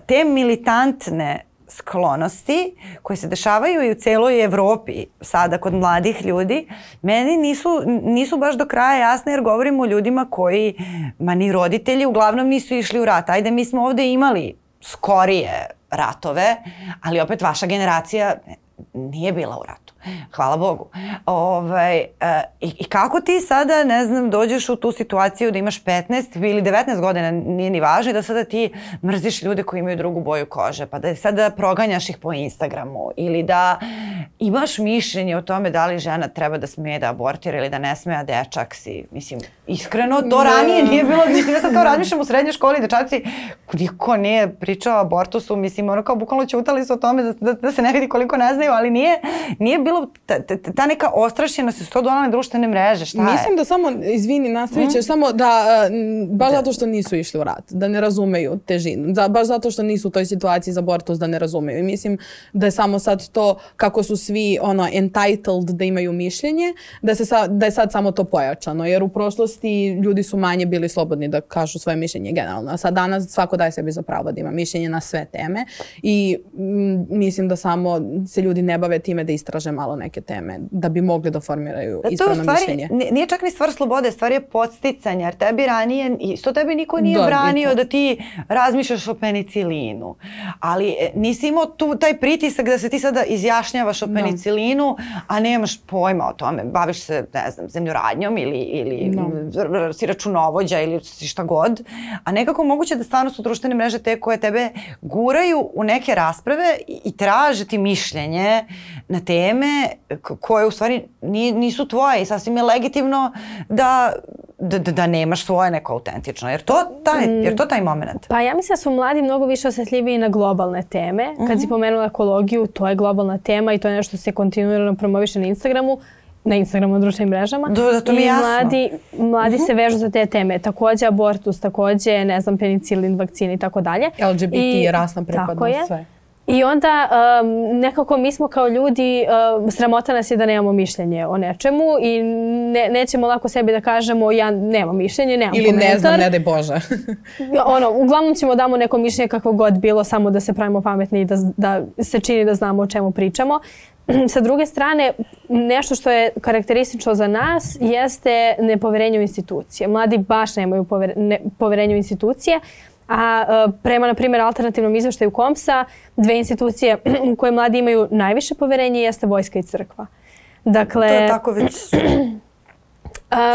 te militantne sklonosti koje se dešavaju i u celoj Evropi sada kod mladih ljudi, meni nisu, nisu baš do kraja jasne jer govorimo o ljudima koji, ma ni roditelji uglavnom nisu išli u rat. Ajde, mi smo ovde imali skorije ratove, ali opet vaša generacija nije bila u ratu. Hvala Bogu. Ovaj, e, i, I kako ti sada, ne znam, dođeš u tu situaciju da imaš 15 ili 19 godina, nije ni važno, da sada ti mrziš ljude koji imaju drugu boju kože, pa da sada proganjaš ih po Instagramu ili da imaš mišljenje o tome da li žena treba da smije da abortira ili da ne smije, a dečak si. Mislim, iskreno, to ranije nije bilo, mislim, ja sad to razmišljam u srednjoj školi, dečaci, niko nije pričao o abortusu, mislim, ono kao bukvalno ćutali su o tome da, da, da se ne vidi koliko ne znaju, ali nije, nije bilo ta, ta, ta neka ostrašćenost se to donale društvene mreže, šta je? Mislim da samo, izvini, nastavit ćeš, mm. samo da, baš da. zato što nisu išli u rat, da ne razumeju težinu, da, baš zato što nisu u toj situaciji za abortus da ne razumeju. I mislim da je samo sad to kako su svi ono entitled da imaju mišljenje, da, se sa, da je sad samo to pojačano, jer u prošlosti ljudi su manje bili slobodni da kažu svoje mišljenje generalno, a sad danas svako daje sebi za pravo da ima mišljenje na sve teme i m, mislim da samo se ljudi ne bave time da istraže malo neke teme da bi mogli da formiraju da, ispravno stvari, mišljenje. Nije čak ni stvar slobode, stvar je podsticanja, jer tebi ranije, isto tebi niko nije da, branio da ti razmišljaš o penicilinu, ali e, nisi imao tu taj pritisak da se ti sada izjašnjavaš o da. penicilinu, a nemaš pojma o tome, baviš se, ne znam, zemljoradnjom ili, ili no. si računovođa ili si šta god, a nekako moguće da stvarno su društvene mreže te koje tebe guraju u neke rasprave i traže ti mišljenje na teme koje u stvari nisu tvoje i sasvim je legitimno da da, da, da nemaš svoje neko autentično. Jer to taj, mm. jer to taj moment? Pa ja mislim da su mladi mnogo više osjetljiviji na globalne teme. Kad mm -hmm. si mhm. pomenula ekologiju, to je globalna tema i to je nešto što se kontinuirano promoviše na Instagramu na Instagramu, na društvenim mrežama. Da, da, to mi je I jasno. mladi, mladi Mhm. se vežu za te teme. Takođe abortus, takođe, ne znam, penicilin, vakcini i tako dalje. LGBT, I- rasna pripadnost, sve. I onda um, nekako mi smo kao ljudi, um, sramota nas je da nemamo mišljenje o nečemu i ne, nećemo lako sebi da kažemo ja nemam mišljenje, nemam Ili komentar. ne znam, ne daj Bože. ono, uglavnom ćemo damo neko mišljenje kako god bilo, samo da se pravimo pametni i da, da se čini da znamo o čemu pričamo. Sa druge strane, nešto što je karakteristično za nas jeste nepoverenje u institucije. Mladi baš nemaju pover, ne, poverenje u institucije, a e, prema, na primjer, alternativnom izveštaju KOMSA, dve institucije u koje mladi imaju najviše poverenje jeste vojska i crkva. Dakle, To je tako već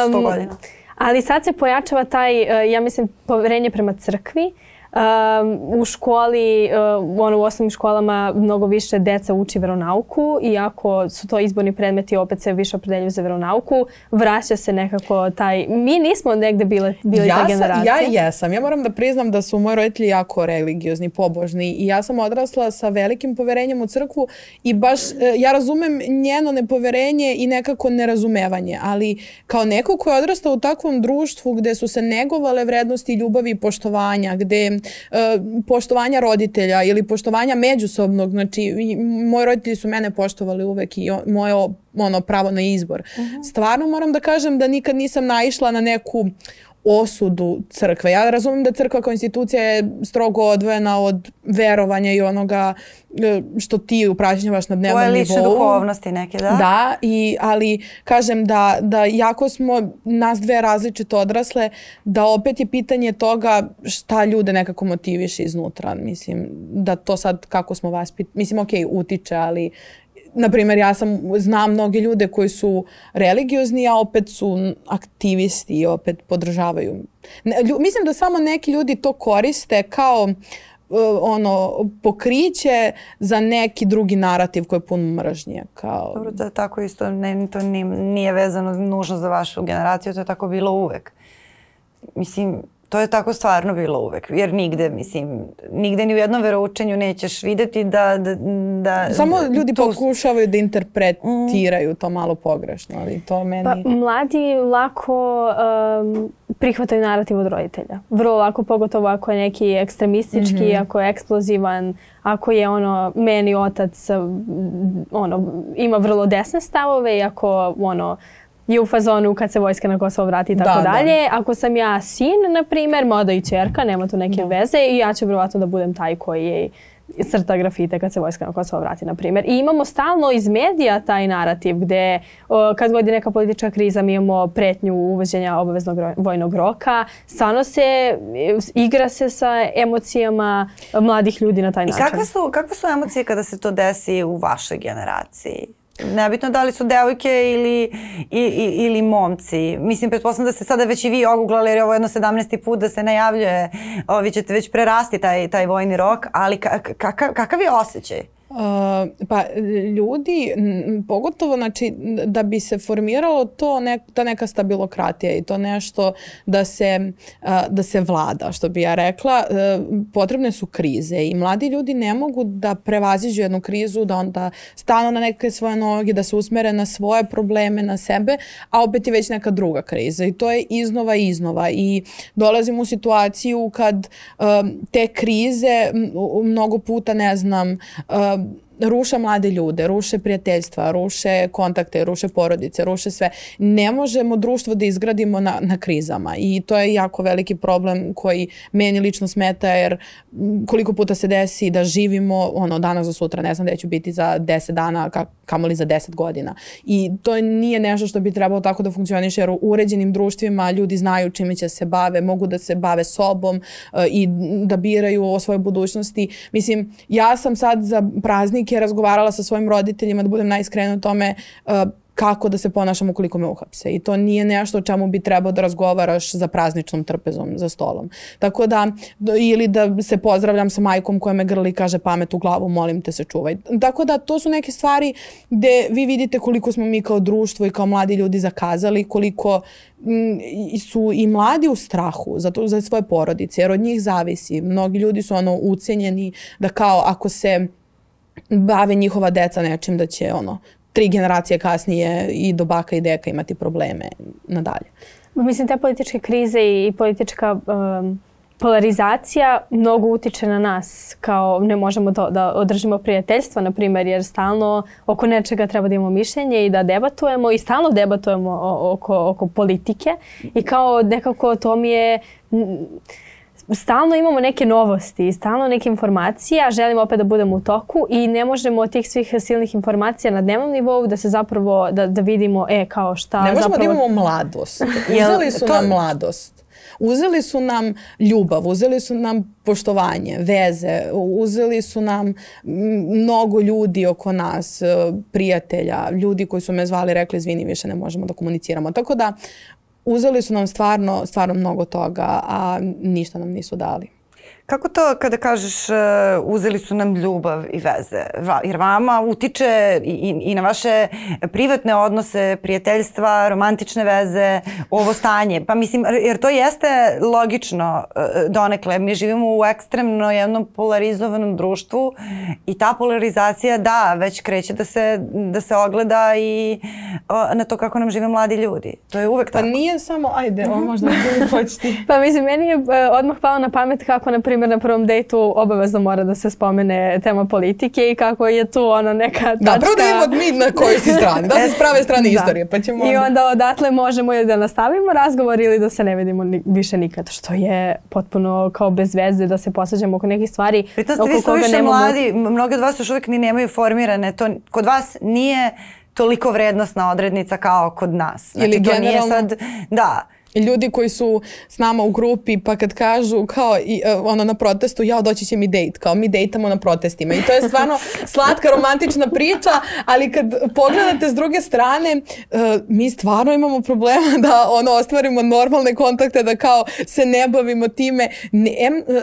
sto Um, godina. Ali sad se pojačava taj, uh, ja mislim, poverenje prema crkvi. Um, u školi, uh, ono, u osnovnim školama mnogo više deca uči veronauku, iako su to izborni predmeti, opet se više opredeljuju za veronauku, vraća se nekako taj... Mi nismo negde bile, bili ta ja, sam, generacija. ja jesam. Ja moram da priznam da su moji roditelji jako religiozni, pobožni i ja sam odrasla sa velikim poverenjem u crkvu i baš e, ja razumem njeno nepoverenje i nekako nerazumevanje, ali kao neko ko je odrastao u takvom društvu gde su se negovale vrednosti ljubavi i poštovanja, gde e, poštovanja roditelja ili poštovanja međusobnog, znači moji roditelji su mene poštovali uvek i moje ono pravo na izbor. Stvarno moram da kažem da nikad nisam naišla na neku osudu crkve. Ja razumem da crkva kao institucija je strogo odvojena od verovanja i onoga e, što ti upražnjavaš na dnevnom Tvoje nivou. lične duhovnosti neke, da? Da, i, ali kažem da, da jako smo nas dve različito odrasle, da opet je pitanje toga šta ljude nekako motiviše iznutra. Mislim, da to sad kako smo vaspit... Mislim, ok, utiče, ali na primjer, ja sam, znam mnoge ljude koji su religiozni, a opet su aktivisti i opet podržavaju. Ne, lju- mislim da samo neki ljudi to koriste kao uh, ono pokriće za neki drugi narativ koji je pun mržnje kao Dobro, je tako isto, ne, to nije, nije vezano nužno za vašu generaciju, to je tako bilo uvek. Mislim, to je tako stvarno bilo uvek, jer nigde, mislim, nigde ni u jednom veroučenju nećeš videti da... da, da samo ljudi tu- pokušavaju da interpretiraju to malo pogrešno, ali to meni Pa, mladi lako um, prihvataju narativ od roditelja. Vrlo lako, pogotovo ako je neki ekstremistički, ako je eksplozivan, ako je ono, meni otac um, ono, ima vrlo desne stavove i ako ono, je u fazonu kad se vojska na Kosovo vrati i tako Da, da. dalje. Ako sam ja sin, na primjer, mada i čerka, nema tu neke veze i ja ću vjerovatno da budem taj koji je crta grafite kad se vojska na Kosovo vrati, na primjer. I imamo stalno iz medija taj narativ gde o, kad god je neka politička kriza mi imamo pretnju uvođenja obaveznog vojnog roka. Stvarno se igra se sa emocijama mladih ljudi na taj I način. kakve su, kakve su emocije kada se to desi u vašoj generaciji? Nebitno da li su devojke ili, i, i, ili momci. Mislim, pretpostavljam da ste sada već i vi oguglali jer je ovo jedno 17. put da se najavljuje, o, vi ćete već prerasti taj, taj vojni rok, ali ka, kakav, kakav je osjećaj? Uh, pa ljudi, pogotovo znači, da bi se formiralo to nek, ta neka stabilokratija i to nešto da se, uh, da se vlada, što bi ja rekla, uh, potrebne su krize i mladi ljudi ne mogu da prevaziđu jednu krizu, da onda stanu na neke svoje noge, da se usmere na svoje probleme, na sebe, a opet je već neka druga kriza i to je iznova iznova i dolazimo u situaciju kad um, te krize mnogo puta ne znam um, ruše mlade ljude, ruše prijateljstva, ruše kontakte, ruše porodice, ruše sve. Ne možemo društvo da izgradimo na, na krizama i to je jako veliki problem koji meni lično smeta jer m, koliko puta se desi da živimo ono danas za sutra, ne znam gde ću biti za 10 dana, ka, kamoli za 10 godina. I to nije nešto što bi trebalo tako da funkcioniše jer u uređenim društvima ljudi znaju čime će se bave, mogu da se bave sobom e, i da biraju o svojoj budućnosti. Mislim, ja sam sad za praznike razgovarala sa svojim roditeljima, da budem najiskrenija u tome e, kako da se ponašam ukoliko me uhapse. I to nije nešto o čemu bi trebao da razgovaraš za prazničnom trpezom za stolom. Tako da, ili da se pozdravljam sa majkom koja me grli i kaže pamet u glavu, molim te se čuvaj. Tako da, to su neke stvari gde vi vidite koliko smo mi kao društvo i kao mladi ljudi zakazali, koliko mm, su i mladi u strahu za, to, za svoje porodice, jer od njih zavisi. Mnogi ljudi su ono ucenjeni da kao ako se bave njihova deca nečim da će ono tri generacije kasnije i do baka i deka imati probleme nadalje. Mislim, te političke krize i politička um, polarizacija mnogo utiče na nas kao ne možemo to da održimo prijateljstva na primjer jer stalno oko nečega treba da imamo mišljenje i da debatujemo i stalno debatujemo oko, oko politike i kao nekako to mi je stalno imamo neke novosti, stalno neke informacije, a želimo opet da budemo u toku i ne možemo od tih svih silnih informacija na dnevnom nivou da se zapravo, da, da vidimo e kao šta ne možemo da imamo mladost. Uzeli su to... nam mladost. Uzeli su nam ljubav, uzeli su nam poštovanje, veze, uzeli su nam mnogo ljudi oko nas, e, prijatelja, ljudi koji su me zvali rekli izvini više ne možemo da komuniciramo. Tako da uzeli su nam stvarno, stvarno mnogo toga, a ništa nam nisu dali. Kako to kada kažeš uh, uzeli su nam ljubav i veze? Va, jer vama utiče i, i na vaše privatne odnose, prijateljstva, romantične veze, ovo stanje. Pa mislim, jer to jeste logično uh, donekle. Mi živimo u ekstremno jednom polarizovanom društvu i ta polarizacija, da, već kreće da se, da se ogleda i uh, na to kako nam žive mladi ljudi. To je uvek pa tako. Pa nije samo, ajde, ovo možda hoćeš ti. pa mislim, meni je uh, odmah palo na pamet kako, na primjer, na prvom dejtu obavezno mora da se spomene tema politike i kako je tu ono neka tačka. Da, prvo da imamo mi na kojoj si strani, da se s prave strane da. istorije, pa ćemo... I onda odatle možemo ili da nastavimo razgovor ili da se ne vidimo ni, više nikad, što je potpuno kao bez veze da se posađamo oko nekih stvari. Pritom ste vi su više nemamo... mladi, mnogi od vas još uvijek ni nemaju formirane, to kod vas nije toliko vrednostna odrednica kao kod nas. Znači, Ili to generalno... nije sad, da, ljudi koji su s nama u grupi pa kad kažu kao i, uh, ono na protestu ja doći će mi dejt kao mi dejtamo na protestima. I to je stvarno slatka romantična priča ali kad pogledate s druge strane uh, mi stvarno imamo problema da ono ostvarimo normalne kontakte da kao se ne bavimo time. Ne,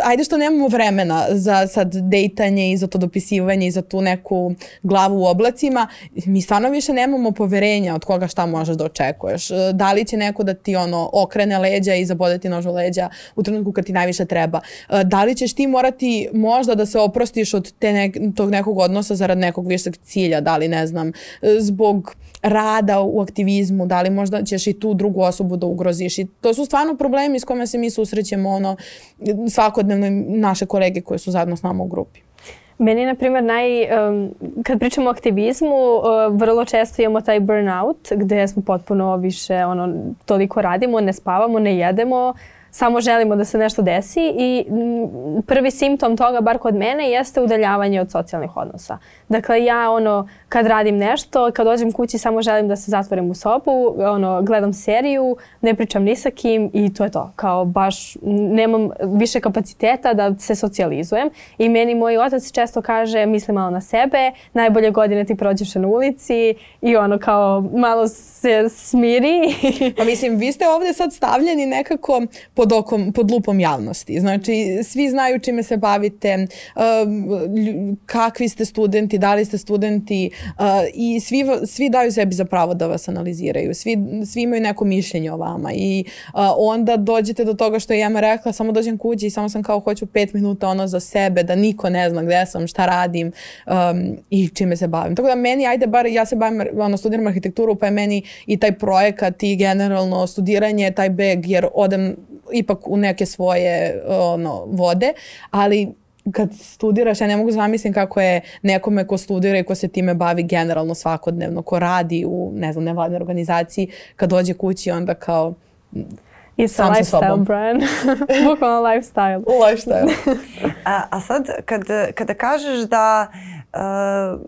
ajde što nemamo vremena za sad dejtanje i za to dopisivanje i za tu neku glavu u oblacima. Mi stvarno više nemamo poverenja od koga šta možeš da očekuješ. Da li će neko da ti ono okrene leđa i zabodeti nož u leđa u trenutku kad ti najviše treba. E, da li ćeš ti morati možda da se oprostiš od te nek, tog nekog odnosa zarad nekog višeg cilja, da li ne znam, e, zbog rada u aktivizmu, da li možda ćeš i tu drugu osobu da ugroziš i to su stvarno problemi s kojima se mi susrećemo ono, svakodnevno naše kolege koje su zajedno s nama u grupi. Meni, na primjer, naj, um, kad pričamo o aktivizmu, uh, vrlo često imamo taj burnout gde smo potpuno više, ono, toliko radimo, ne spavamo, ne jedemo, samo želimo da se nešto desi i prvi simptom toga, bar kod mene, jeste udaljavanje od socijalnih odnosa. Dakle, ja ono, kad radim nešto, kad dođem kući samo želim da se zatvorim u sobu, ono, gledam seriju, ne pričam ni sa kim i to je to. Kao baš nemam više kapaciteta da se socijalizujem i meni moj otac često kaže misli malo na sebe, najbolje godine ti prođeš na ulici i ono kao malo se smiri. pa mislim, vi ste ovde sad stavljeni nekako pod, okom, pod lupom javnosti. Znači, svi znaju čime se bavite, um, kakvi ste studenti, da li ste studenti uh, i svi, svi daju sebi za pravo da vas analiziraju. Svi, svi imaju neko mišljenje o vama i uh, onda dođete do toga što je Jema rekla, samo dođem kući i samo sam kao hoću pet minuta ono za sebe, da niko ne zna gde sam, šta radim um, i čime se bavim. Tako da meni, ajde bar, ja se bavim, ono, studiram arhitekturu, pa je meni i taj projekat i generalno studiranje, taj beg, jer odem ipak u neke svoje ono, vode, ali kad studiraš, ja ne mogu zamislim kako je nekome ko studira i ko se time bavi generalno svakodnevno, ko radi u, ne znam, nevladnoj organizaciji, kad dođe kući onda kao It's sam a lifestyle brand. Bukvalno lifestyle. lifestyle. a, a sad, kad, kada kažeš da uh,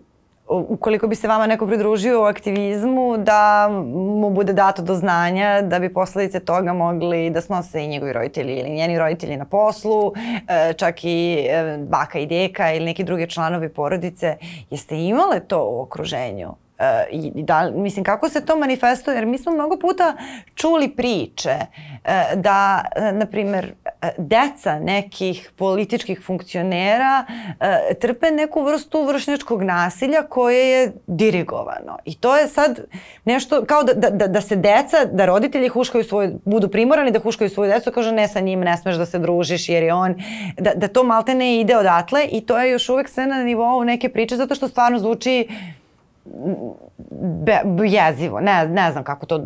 ukoliko bi se vama neko pridružio u aktivizmu, da mu bude dato do znanja da bi posledice toga mogli da snose i njegovi roditelji ili njeni roditelji na poslu, e, čak i e, baka i deka ili neki drugi članovi porodice. Jeste imale to u okruženju? I da, mislim, kako se to manifestuje? Jer mi smo mnogo puta čuli priče uh, da, uh, na primer, deca nekih političkih funkcionera trpe neku vrstu vršnjačkog nasilja koje je dirigovano. I to je sad nešto kao da, da, da se deca, da roditelji huškaju svoje, budu primorani da huškaju svoju decu, kaže ne sa njim ne smeš da se družiš jer je on, da, da to malte ne ide odatle i to je još uvek sve na nivou neke priče zato što stvarno zvuči be, jezivo. Ne, ne znam kako to,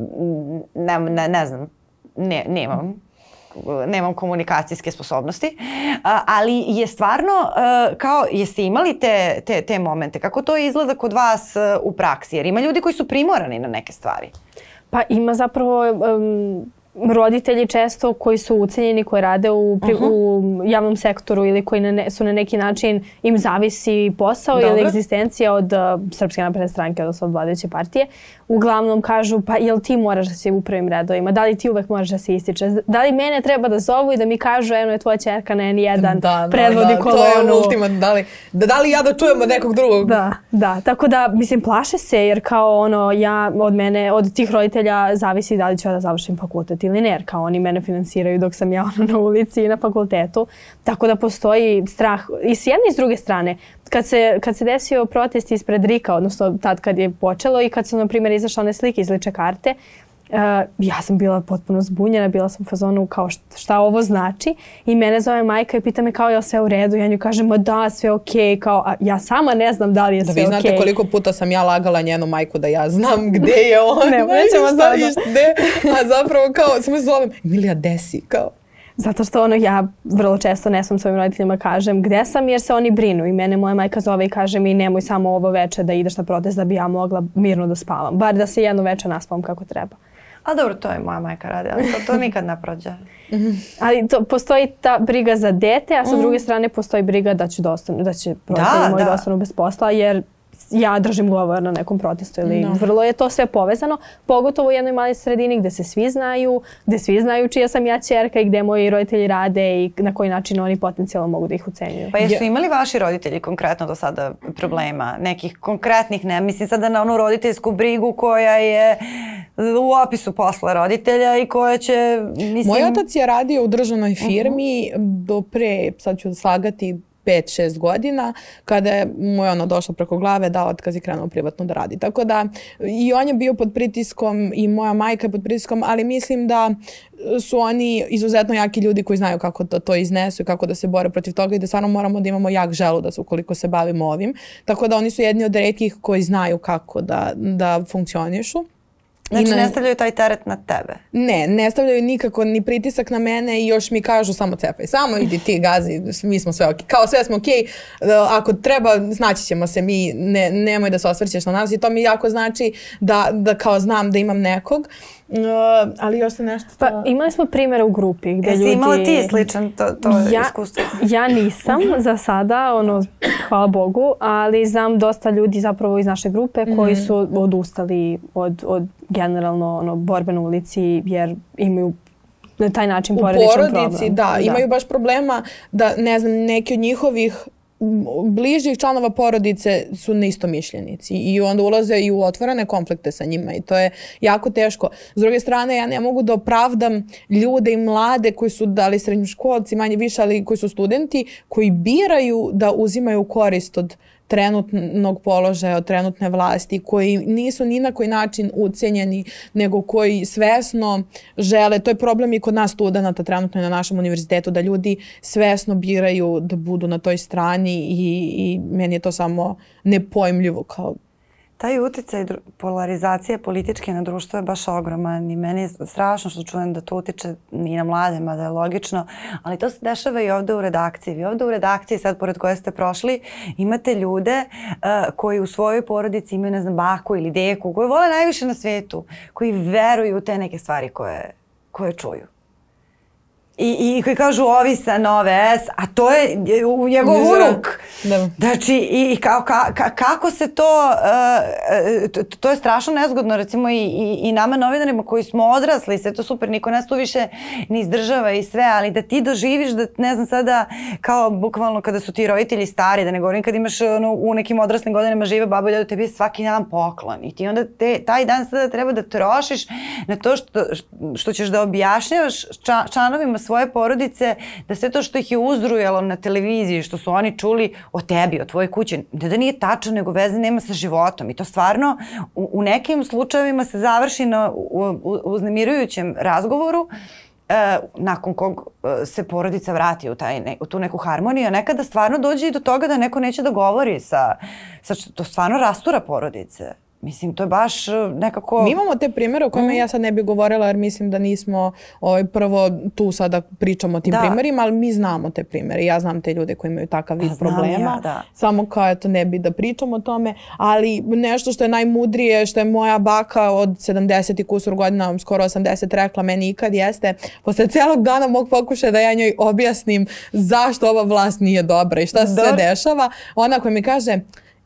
ne, ne, ne znam, ne, nemam. Nemam komunikacijske sposobnosti, ali je stvarno kao, jeste imali te, te, te momente, kako to izgleda kod vas u praksi, jer ima ljudi koji su primorani na neke stvari. Pa ima zapravo um, roditelji često koji su ucenjeni, koji rade u, pri, uh -huh. u javnom sektoru ili koji na ne, su na neki način im zavisi posao Dobre. ili egzistencija od uh, Srpske napredne stranke, odnosno od vladajuće partije, uglavnom kažu pa jel ti moraš da si u prvim redovima, da li ti uvek moraš da se ističeš, da li mene treba da zovu i da mi kažu eno je tvoja čerka na N1, da, da, predvodi da, kolonu. To je ultimat, da li, da, da li ja da čujem od nekog drugog. Da, da, tako da mislim plaše se jer kao ono ja od mene, od tih roditelja zavisi da li ću ja da završim fakultet ili ne, jer kao oni mene finansiraju dok sam ja ono na ulici i na fakultetu, tako da postoji strah i s jedne i s druge strane kad se, kad se desio protest ispred Rika, odnosno tad kad je počelo i kad su, na primjer, izašle one slike iz liče karte, Uh, ja sam bila potpuno zbunjena, bila sam u fazonu kao šta, šta ovo znači i mene zove majka i pita me kao je li sve u redu, ja nju kažem da sve ok, kao a ja sama ne znam da li je da sve ok. Da vi znate okay. koliko puta sam ja lagala njenu majku da ja znam gde je on, ne, nećemo sada. Gde, a zapravo kao, samo zovem, Emilija desi, kao Zato što ono ja vrlo često ne sam svojim roditeljima kažem gde sam jer se oni brinu i mene moja majka zove i kaže mi nemoj samo ovo veče da ideš na protest da bi ja mogla mirno da spavam. Bar da se jedno veče naspavam kako treba. A dobro, to je moja majka radi, ali to, to nikad ne prođe. ali to, postoji ta briga za dete, a sa mm. druge strane postoji briga da će, da ostanu, da će roditelji da, moji da. da ostanu bez posla, jer ja držim govor na nekom protestu ili no. vrlo je to sve povezano, pogotovo u jednoj maloj sredini gde se svi znaju, gde svi znaju čija sam ja čerka i gde moji roditelji rade i na koji način oni potencijalno mogu da ih ucenjuju. Pa jesu imali vaši roditelji konkretno do sada problema, nekih konkretnih, ne mislim sada na onu roditeljsku brigu koja je u opisu posla roditelja i koja će, mislim... Moj otac je radio u državnoj firmi uh -huh. do pre, sad ću slagati, 5-6 godina, kada je mu je ono došlo preko glave, dao otkaz i krenuo privatno da radi. Tako da i on je bio pod pritiskom i moja majka je pod pritiskom, ali mislim da su oni izuzetno jaki ljudi koji znaju kako to, to iznesu i kako da se bore protiv toga i da stvarno moramo da imamo jak želudac ukoliko se bavimo ovim. Tako da oni su jedni od redkih koji znaju kako da, da funkcionišu. Znači na... ne stavljaju taj teret na tebe? Ne, ne stavljaju nikako ni pritisak na mene i još mi kažu samo cepaj, samo idi ti gazi, mi smo sve ok. Kao sve smo ok, ako treba znaći ćemo se mi, ne, nemoj da se osvrćeš na nas i to mi jako znači da, da kao znam da imam nekog. Uh, ali još se nešto... Pa imali smo primjera u grupi gde Jesi ljudi... imala ti sličan to, to ja, iskustvo? Ja nisam za sada, ono, hvala Bogu, ali znam dosta ljudi zapravo iz naše grupe koji mhm. su odustali od, od generalno ono, borbe na ulici jer imaju na taj način porodičan problem. U porodici, da, da, imaju baš problema da, ne znam, neki od njihovih bližih članova porodice su neistomišljenici i onda ulaze i u otvorene konflikte sa njima i to je jako teško. S druge strane, ja ne mogu da opravdam ljude i mlade koji su dali srednjoškolci, manje više, ali koji su studenti, koji biraju da uzimaju korist od trenutnog položaja, od trenutne vlasti, koji nisu ni na koji način ucenjeni, nego koji svesno žele, to je problem i kod nas studenta trenutno na našem univerzitetu, da ljudi svesno biraju da budu na toj strani i, i meni je to samo nepojmljivo kao Taj uticaj polarizacije političke na društvo je baš ogroman i meni je strašno što čujem da to utiče i na mlade, mada je logično, ali to se dešava i ovde u redakciji. Vi ovde u redakciji, sad pored koje ste prošli, imate ljude uh, koji u svojoj porodici imaju, ne znam, baku ili deku, koji vole najviše na svetu, koji veruju u te neke stvari koje, koje čuju i, i koji kažu ovi sa nove S, a to je u njegov uruk. Da. Znači, i, i kao, ka, ka, kako se to, uh, to, to je strašno nezgodno, recimo i, i, i nama novinarima koji smo odrasli, sve to super, niko nas tu više ne izdržava i sve, ali da ti doživiš da, ne znam sada, kao bukvalno kada su ti roditelji stari, da ne govorim kad imaš ono, u nekim odraslim godinama žive babo i da tebi je svaki dan poklon i ti onda te, taj dan sada treba da trošiš na to što, što ćeš da objašnjavaš članovima svoje porodice, da sve to što ih je uzrujalo na televiziji, što su oni čuli o tebi, o tvojoj kući, ne da nije tačno, nego veze nema sa životom. I to stvarno u, u nekim slučajevima se završi na uznemirujućem razgovoru e, nakon kog e, se porodica vrati u, taj ne, u tu neku harmoniju, a nekada stvarno dođe i do toga da neko neće da govori sa, sa to stvarno rastura porodice. Mislim, to je baš e, nekako... Mi imamo te primere o kojima mm. ja sad ne bih govorila jer mislim da nismo ovaj, prvo tu sada pričamo o tim da. primerima, ali mi znamo te primere. Ja znam te ljude koji imaju takav vid problema. Ja, da. Samo kao eto ne bi da pričamo o tome, ali nešto što je najmudrije, što je moja baka od 70 i kusur godina, skoro 80 rekla meni ikad jeste, posle celog dana mog pokušaja da ja njoj objasnim zašto ova vlast nije dobra i šta se sve dešava, ona koja mi kaže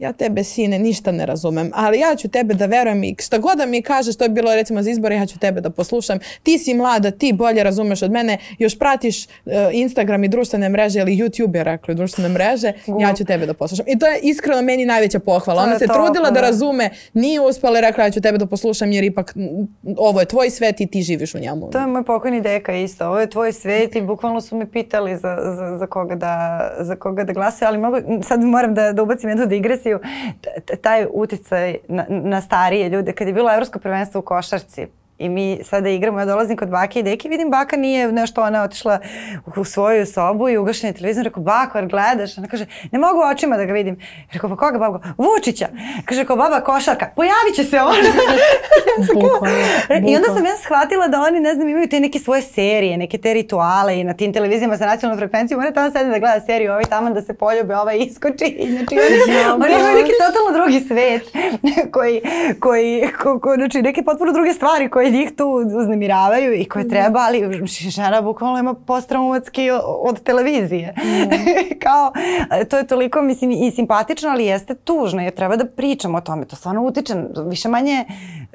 ja tebe sine ništa ne razumem, ali ja ću tebe da verujem i šta god da mi kažeš, to je bilo recimo za izbore, ja ću tebe da poslušam. Ti si mlada, ti bolje razumeš od mene, još pratiš uh, Instagram i društvene mreže ili YouTube je rekli društvene mreže, ja ću tebe da poslušam. I to je iskreno meni najveća pohvala. Ona se to, trudila da razume, nije uspela i rekla ja ću tebe da poslušam jer ipak ovo je tvoj svet i ti živiš u njemu. To je moj pokojni deka isto. Ovo je tvoj svet i bukvalno su me pitali za, za, za, koga, da, za koga da glase, ali mogu, sad moram da, da ubacim jednu digresiju taj uticaj na, na starije ljude. Kad je bilo evropsko prvenstvo u košarci, I mi sada igramo, ja dolazim kod bake i deke, vidim baka nije nešto, ona otišla u svoju sobu i ugašen je televizor, rekao, bako, jer gledaš? Ona kaže, ne mogu očima da ga vidim. Rekao, pa koga babo? Vučića. Kaže, kao baba košarka, pojavit će se on. I onda sam ja shvatila da oni, ne znam, imaju te neke svoje serije, neke te rituale i na tim televizijama sa nacionalnom frekvencijom, ona tamo sedi da gleda seriju, ovaj tamo da se poljube, ovaj iskoči. I znači, oni, oni imaju neki totalno drugi svet koji, koji, ko, ko, znači neke potpuno druge stvari koje njih tu uznemiravaju i koje treba, ali žena bukvalno ima posttraumatski od televizije. Mm. Kao, to je toliko, mislim, i simpatično, ali jeste tužno jer treba da pričamo o tome. To stvarno utiče, više manje,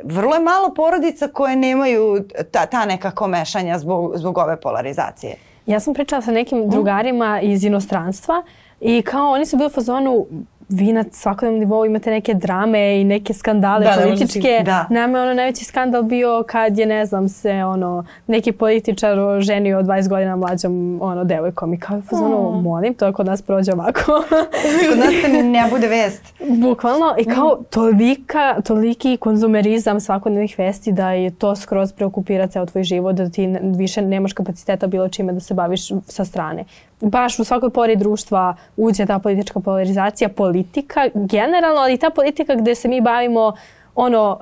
vrlo je malo porodica koje nemaju ta, ta nekako mešanja zbog, zbog ove polarizacije. Ja sam pričala sa nekim mm. drugarima iz inostranstva i kao oni su bili u fazonu vi na svakodnevnom nivou imate neke drame i neke skandale da, političke. Da. Nama je ono najveći skandal bio kad je, ne znam, se ono, neki političar ženio od 20 godina mlađom ono, devojkom i kao ono, mm. molim, to kod nas prođe ovako. kod nas se ne bude vest. Bukvalno. I kao mm. tolika, toliki konzumerizam svakodnevnih vesti da je to skroz preokupira ceo tvoj život, da ti više nemaš kapaciteta bilo čime da se baviš sa strane baš u svakoj pori društva uđe ta politička polarizacija, politika generalno, ali ta politika gde se mi bavimo ono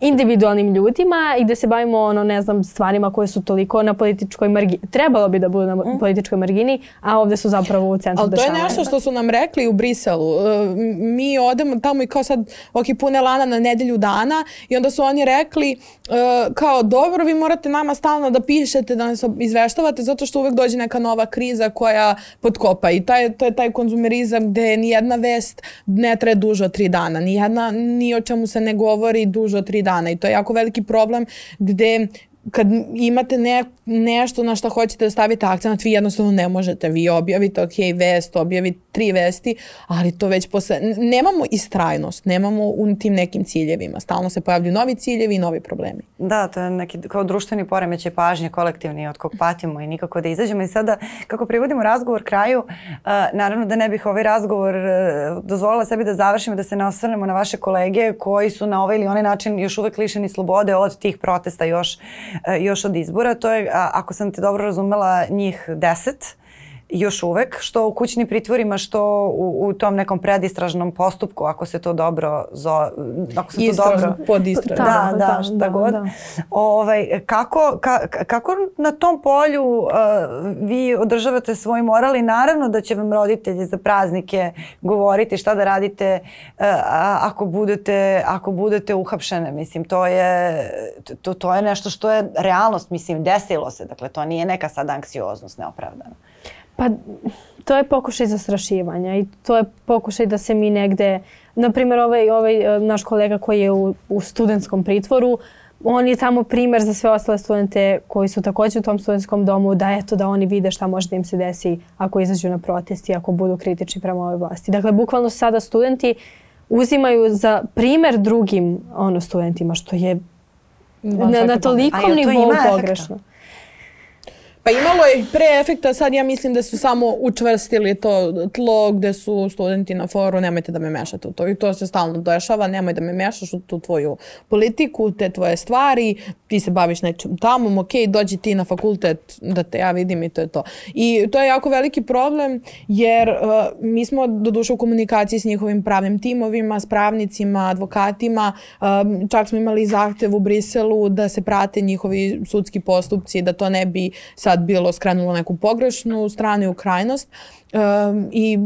individualnim ljudima i da se bavimo ono ne znam stvarima koje su toliko na političkoj margini. Trebalo bi da budu na mm. političkoj margini, a ovde su zapravo u centru Ali to je nešto što su nam rekli u Briselu. E, mi odemo tamo i kao sad ok, pune lana na nedelju dana i onda su oni rekli e, kao dobro vi morate nama stalno da pišete, da nas izveštavate zato što uvek dođe neka nova kriza koja potkopa i taj, to je taj konzumerizam gde nijedna vest ne traje duže od tri dana. Nijedna, ni o čemu se se ne govori duže od tri dana i to je jako veliki problem gde kad imate ne, nešto na što hoćete da stavite akcent, vi jednostavno ne možete. Vi objavite, ok, vest, objavite tri vesti, ali to već posle... Nemamo istrajnost, nemamo u tim nekim ciljevima. Stalno se pojavljuju novi ciljevi i novi problemi. Da, to je neki kao društveni poremećaj pažnje kolektivni od kog patimo i nikako da izađemo. I sada, kako privodimo razgovor kraju, uh, naravno da ne bih ovaj razgovor uh, dozvolila sebi da završimo, da se ne osvrnemo na vaše kolege koji su na ovaj ili onaj način još uvek lišeni slobode od tih protesta još, još od izbora. To je, ako sam te dobro razumela, njih deset još uvek, što u kućnim pritvorima, što u, u tom nekom predistražnom postupku, ako se to dobro zo, ako se Istražno, to dobro... Podistražno. Da, da, da, šta da, god. Da. Ovaj, kako, ka, kako na tom polju uh, vi održavate svoj moral i naravno da će vam roditelji za praznike govoriti šta da radite uh, ako budete, ako budete uhapšene. Mislim, to je, to, to je nešto što je realnost, mislim, desilo se. Dakle, to nije neka sad anksioznost neopravdana. Pa to je pokušaj zastrašivanja i to je pokušaj da se mi negde, na primjer ovaj, ovaj e, naš kolega koji je u, u studentskom pritvoru, on je tamo primer za sve ostale studente koji su takođe u tom studentskom domu da eto da oni vide šta može da im se desi ako izađu na protesti, ako budu kritični prema ovoj vlasti. Dakle, bukvalno sada studenti uzimaju za primer drugim ono studentima što je na, na tolikom nivou pogrešno. Pa Pa imalo je pre efekta, sad ja mislim da su samo učvrstili to tlo gde su studenti na foru, nemojte da me mešate u to. I to se stalno dešava, nemoj da me mešaš u tu tvoju politiku, te tvoje stvari, ti se baviš nečim tamo, ok, dođi ti na fakultet da te ja vidim i to je to. I to je jako veliki problem jer uh, mi smo doduše u komunikaciji s njihovim pravnim timovima, s pravnicima, advokatima, um, čak smo imali zahtev u Briselu da se prate njihovi sudski postupci, da to ne bi sad bilo skrenulo neku pogrešnu stranu i u krajnost. Um, i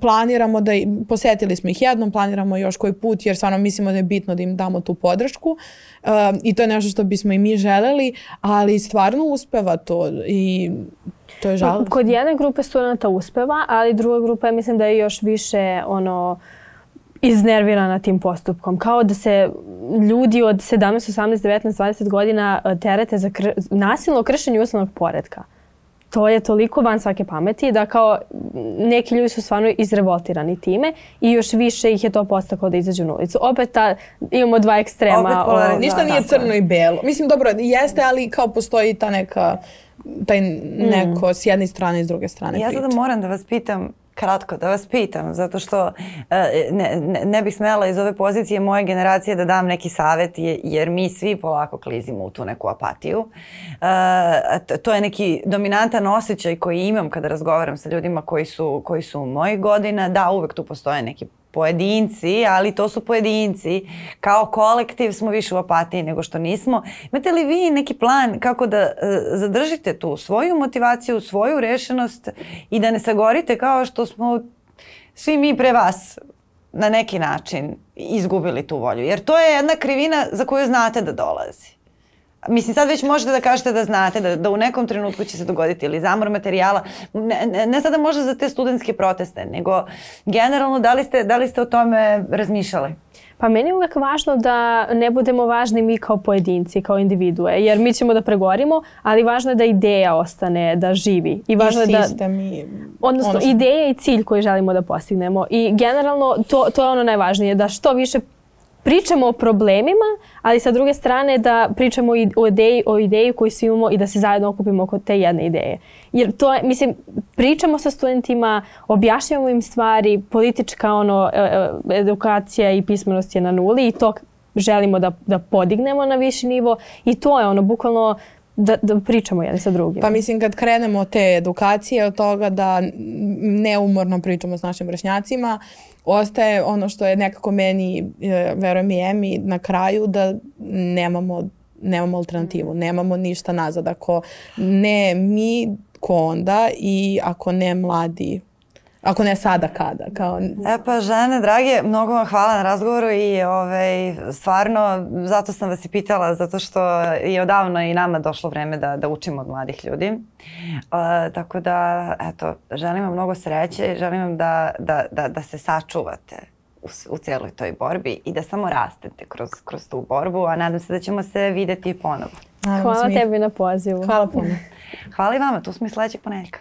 planiramo da, posetili smo ih jednom, planiramo još koji put jer stvarno mislimo da je bitno da im damo tu podršku um, i to je nešto što bismo i mi želeli, ali stvarno uspeva to i to je žalostno. Kod jedne grupe studenta uspeva, ali druga grupa mislim da je još više ono iznervirana tim postupkom. Kao da se ljudi od 17, 18, 19, 20 godina uh, terete za kr nasilno kršenje uslovnog poredka. To je toliko van svake pameti da kao neki ljudi su stvarno izrevoltirani time i još više ih je to postaklo da izađu na ulicu. Opet ta, imamo dva ekstrema. Opet o, ništa nije crno i belo. Mislim, dobro, jeste, ali kao postoji ta neka taj neko mm. s jedne strane i s druge strane Ja sada moram da vas pitam, kratko da vas pitam, zato što e, ne, ne, ne bih smela iz ove pozicije moje generacije da dam neki savet, jer mi svi polako klizimo u tu neku apatiju. E, to je neki dominantan osjećaj koji imam kada razgovaram sa ljudima koji su, koji su mojih godina. Da, uvek tu postoje neki pojedinci, ali to su pojedinci. Kao kolektiv smo više u apatiji nego što nismo. Imate li vi neki plan kako da uh, zadržite tu svoju motivaciju, svoju rešenost i da ne sagorite kao što smo svi mi pre vas na neki način izgubili tu volju? Jer to je jedna krivina za koju znate da dolazi. Mislim, sad već možete da kažete da znate da, da u nekom trenutku će se dogoditi ili zamor materijala, ne, ne, ne sada možda za te studentske proteste, nego generalno da li ste, da li ste o tome razmišljali? Pa meni je uvek važno da ne budemo važni mi kao pojedinci, kao individue, jer mi ćemo da pregorimo, ali važno je da ideja ostane, da živi. I važno I je sistem da, i... Odnosno, ono što... ideja i cilj koji želimo da postignemo. I generalno, to, to je ono najvažnije, da što više pričamo o problemima, ali sa druge strane da pričamo o ideji, o ideji koju svi imamo i da se zajedno okupimo oko te jedne ideje. Jer to je, mislim, pričamo sa studentima, objašnjamo im stvari, politička ono, e, e, edukacija i pismenost je na nuli i to želimo da, da podignemo na viši nivo i to je ono, bukvalno da, da pričamo jedni sa drugim. Pa mislim kad krenemo od te edukacije, od toga da neumorno pričamo s našim vršnjacima, ostaje ono što je nekako meni, e, verujem i Emi, na kraju da nemamo, nemamo alternativu, nemamo ništa nazad. Ako ne mi, ko onda i ako ne mladi Ako ne sada, kada? Kao... E pa žene, drage, mnogo vam hvala na razgovoru i ovaj, stvarno zato sam vas i pitala, zato što je odavno i nama došlo vreme da, da učimo od mladih ljudi. Uh, tako da, eto, želim vam mnogo sreće i želim vam da, da, da, da se sačuvate u, u cijeloj toj borbi i da samo rastete kroz, kroz tu borbu, a nadam se da ćemo se videti ponovo. Hvala tebi na pozivu. Hvala puno. Hvala i vama, tu smo i sledećeg ponedjeljka.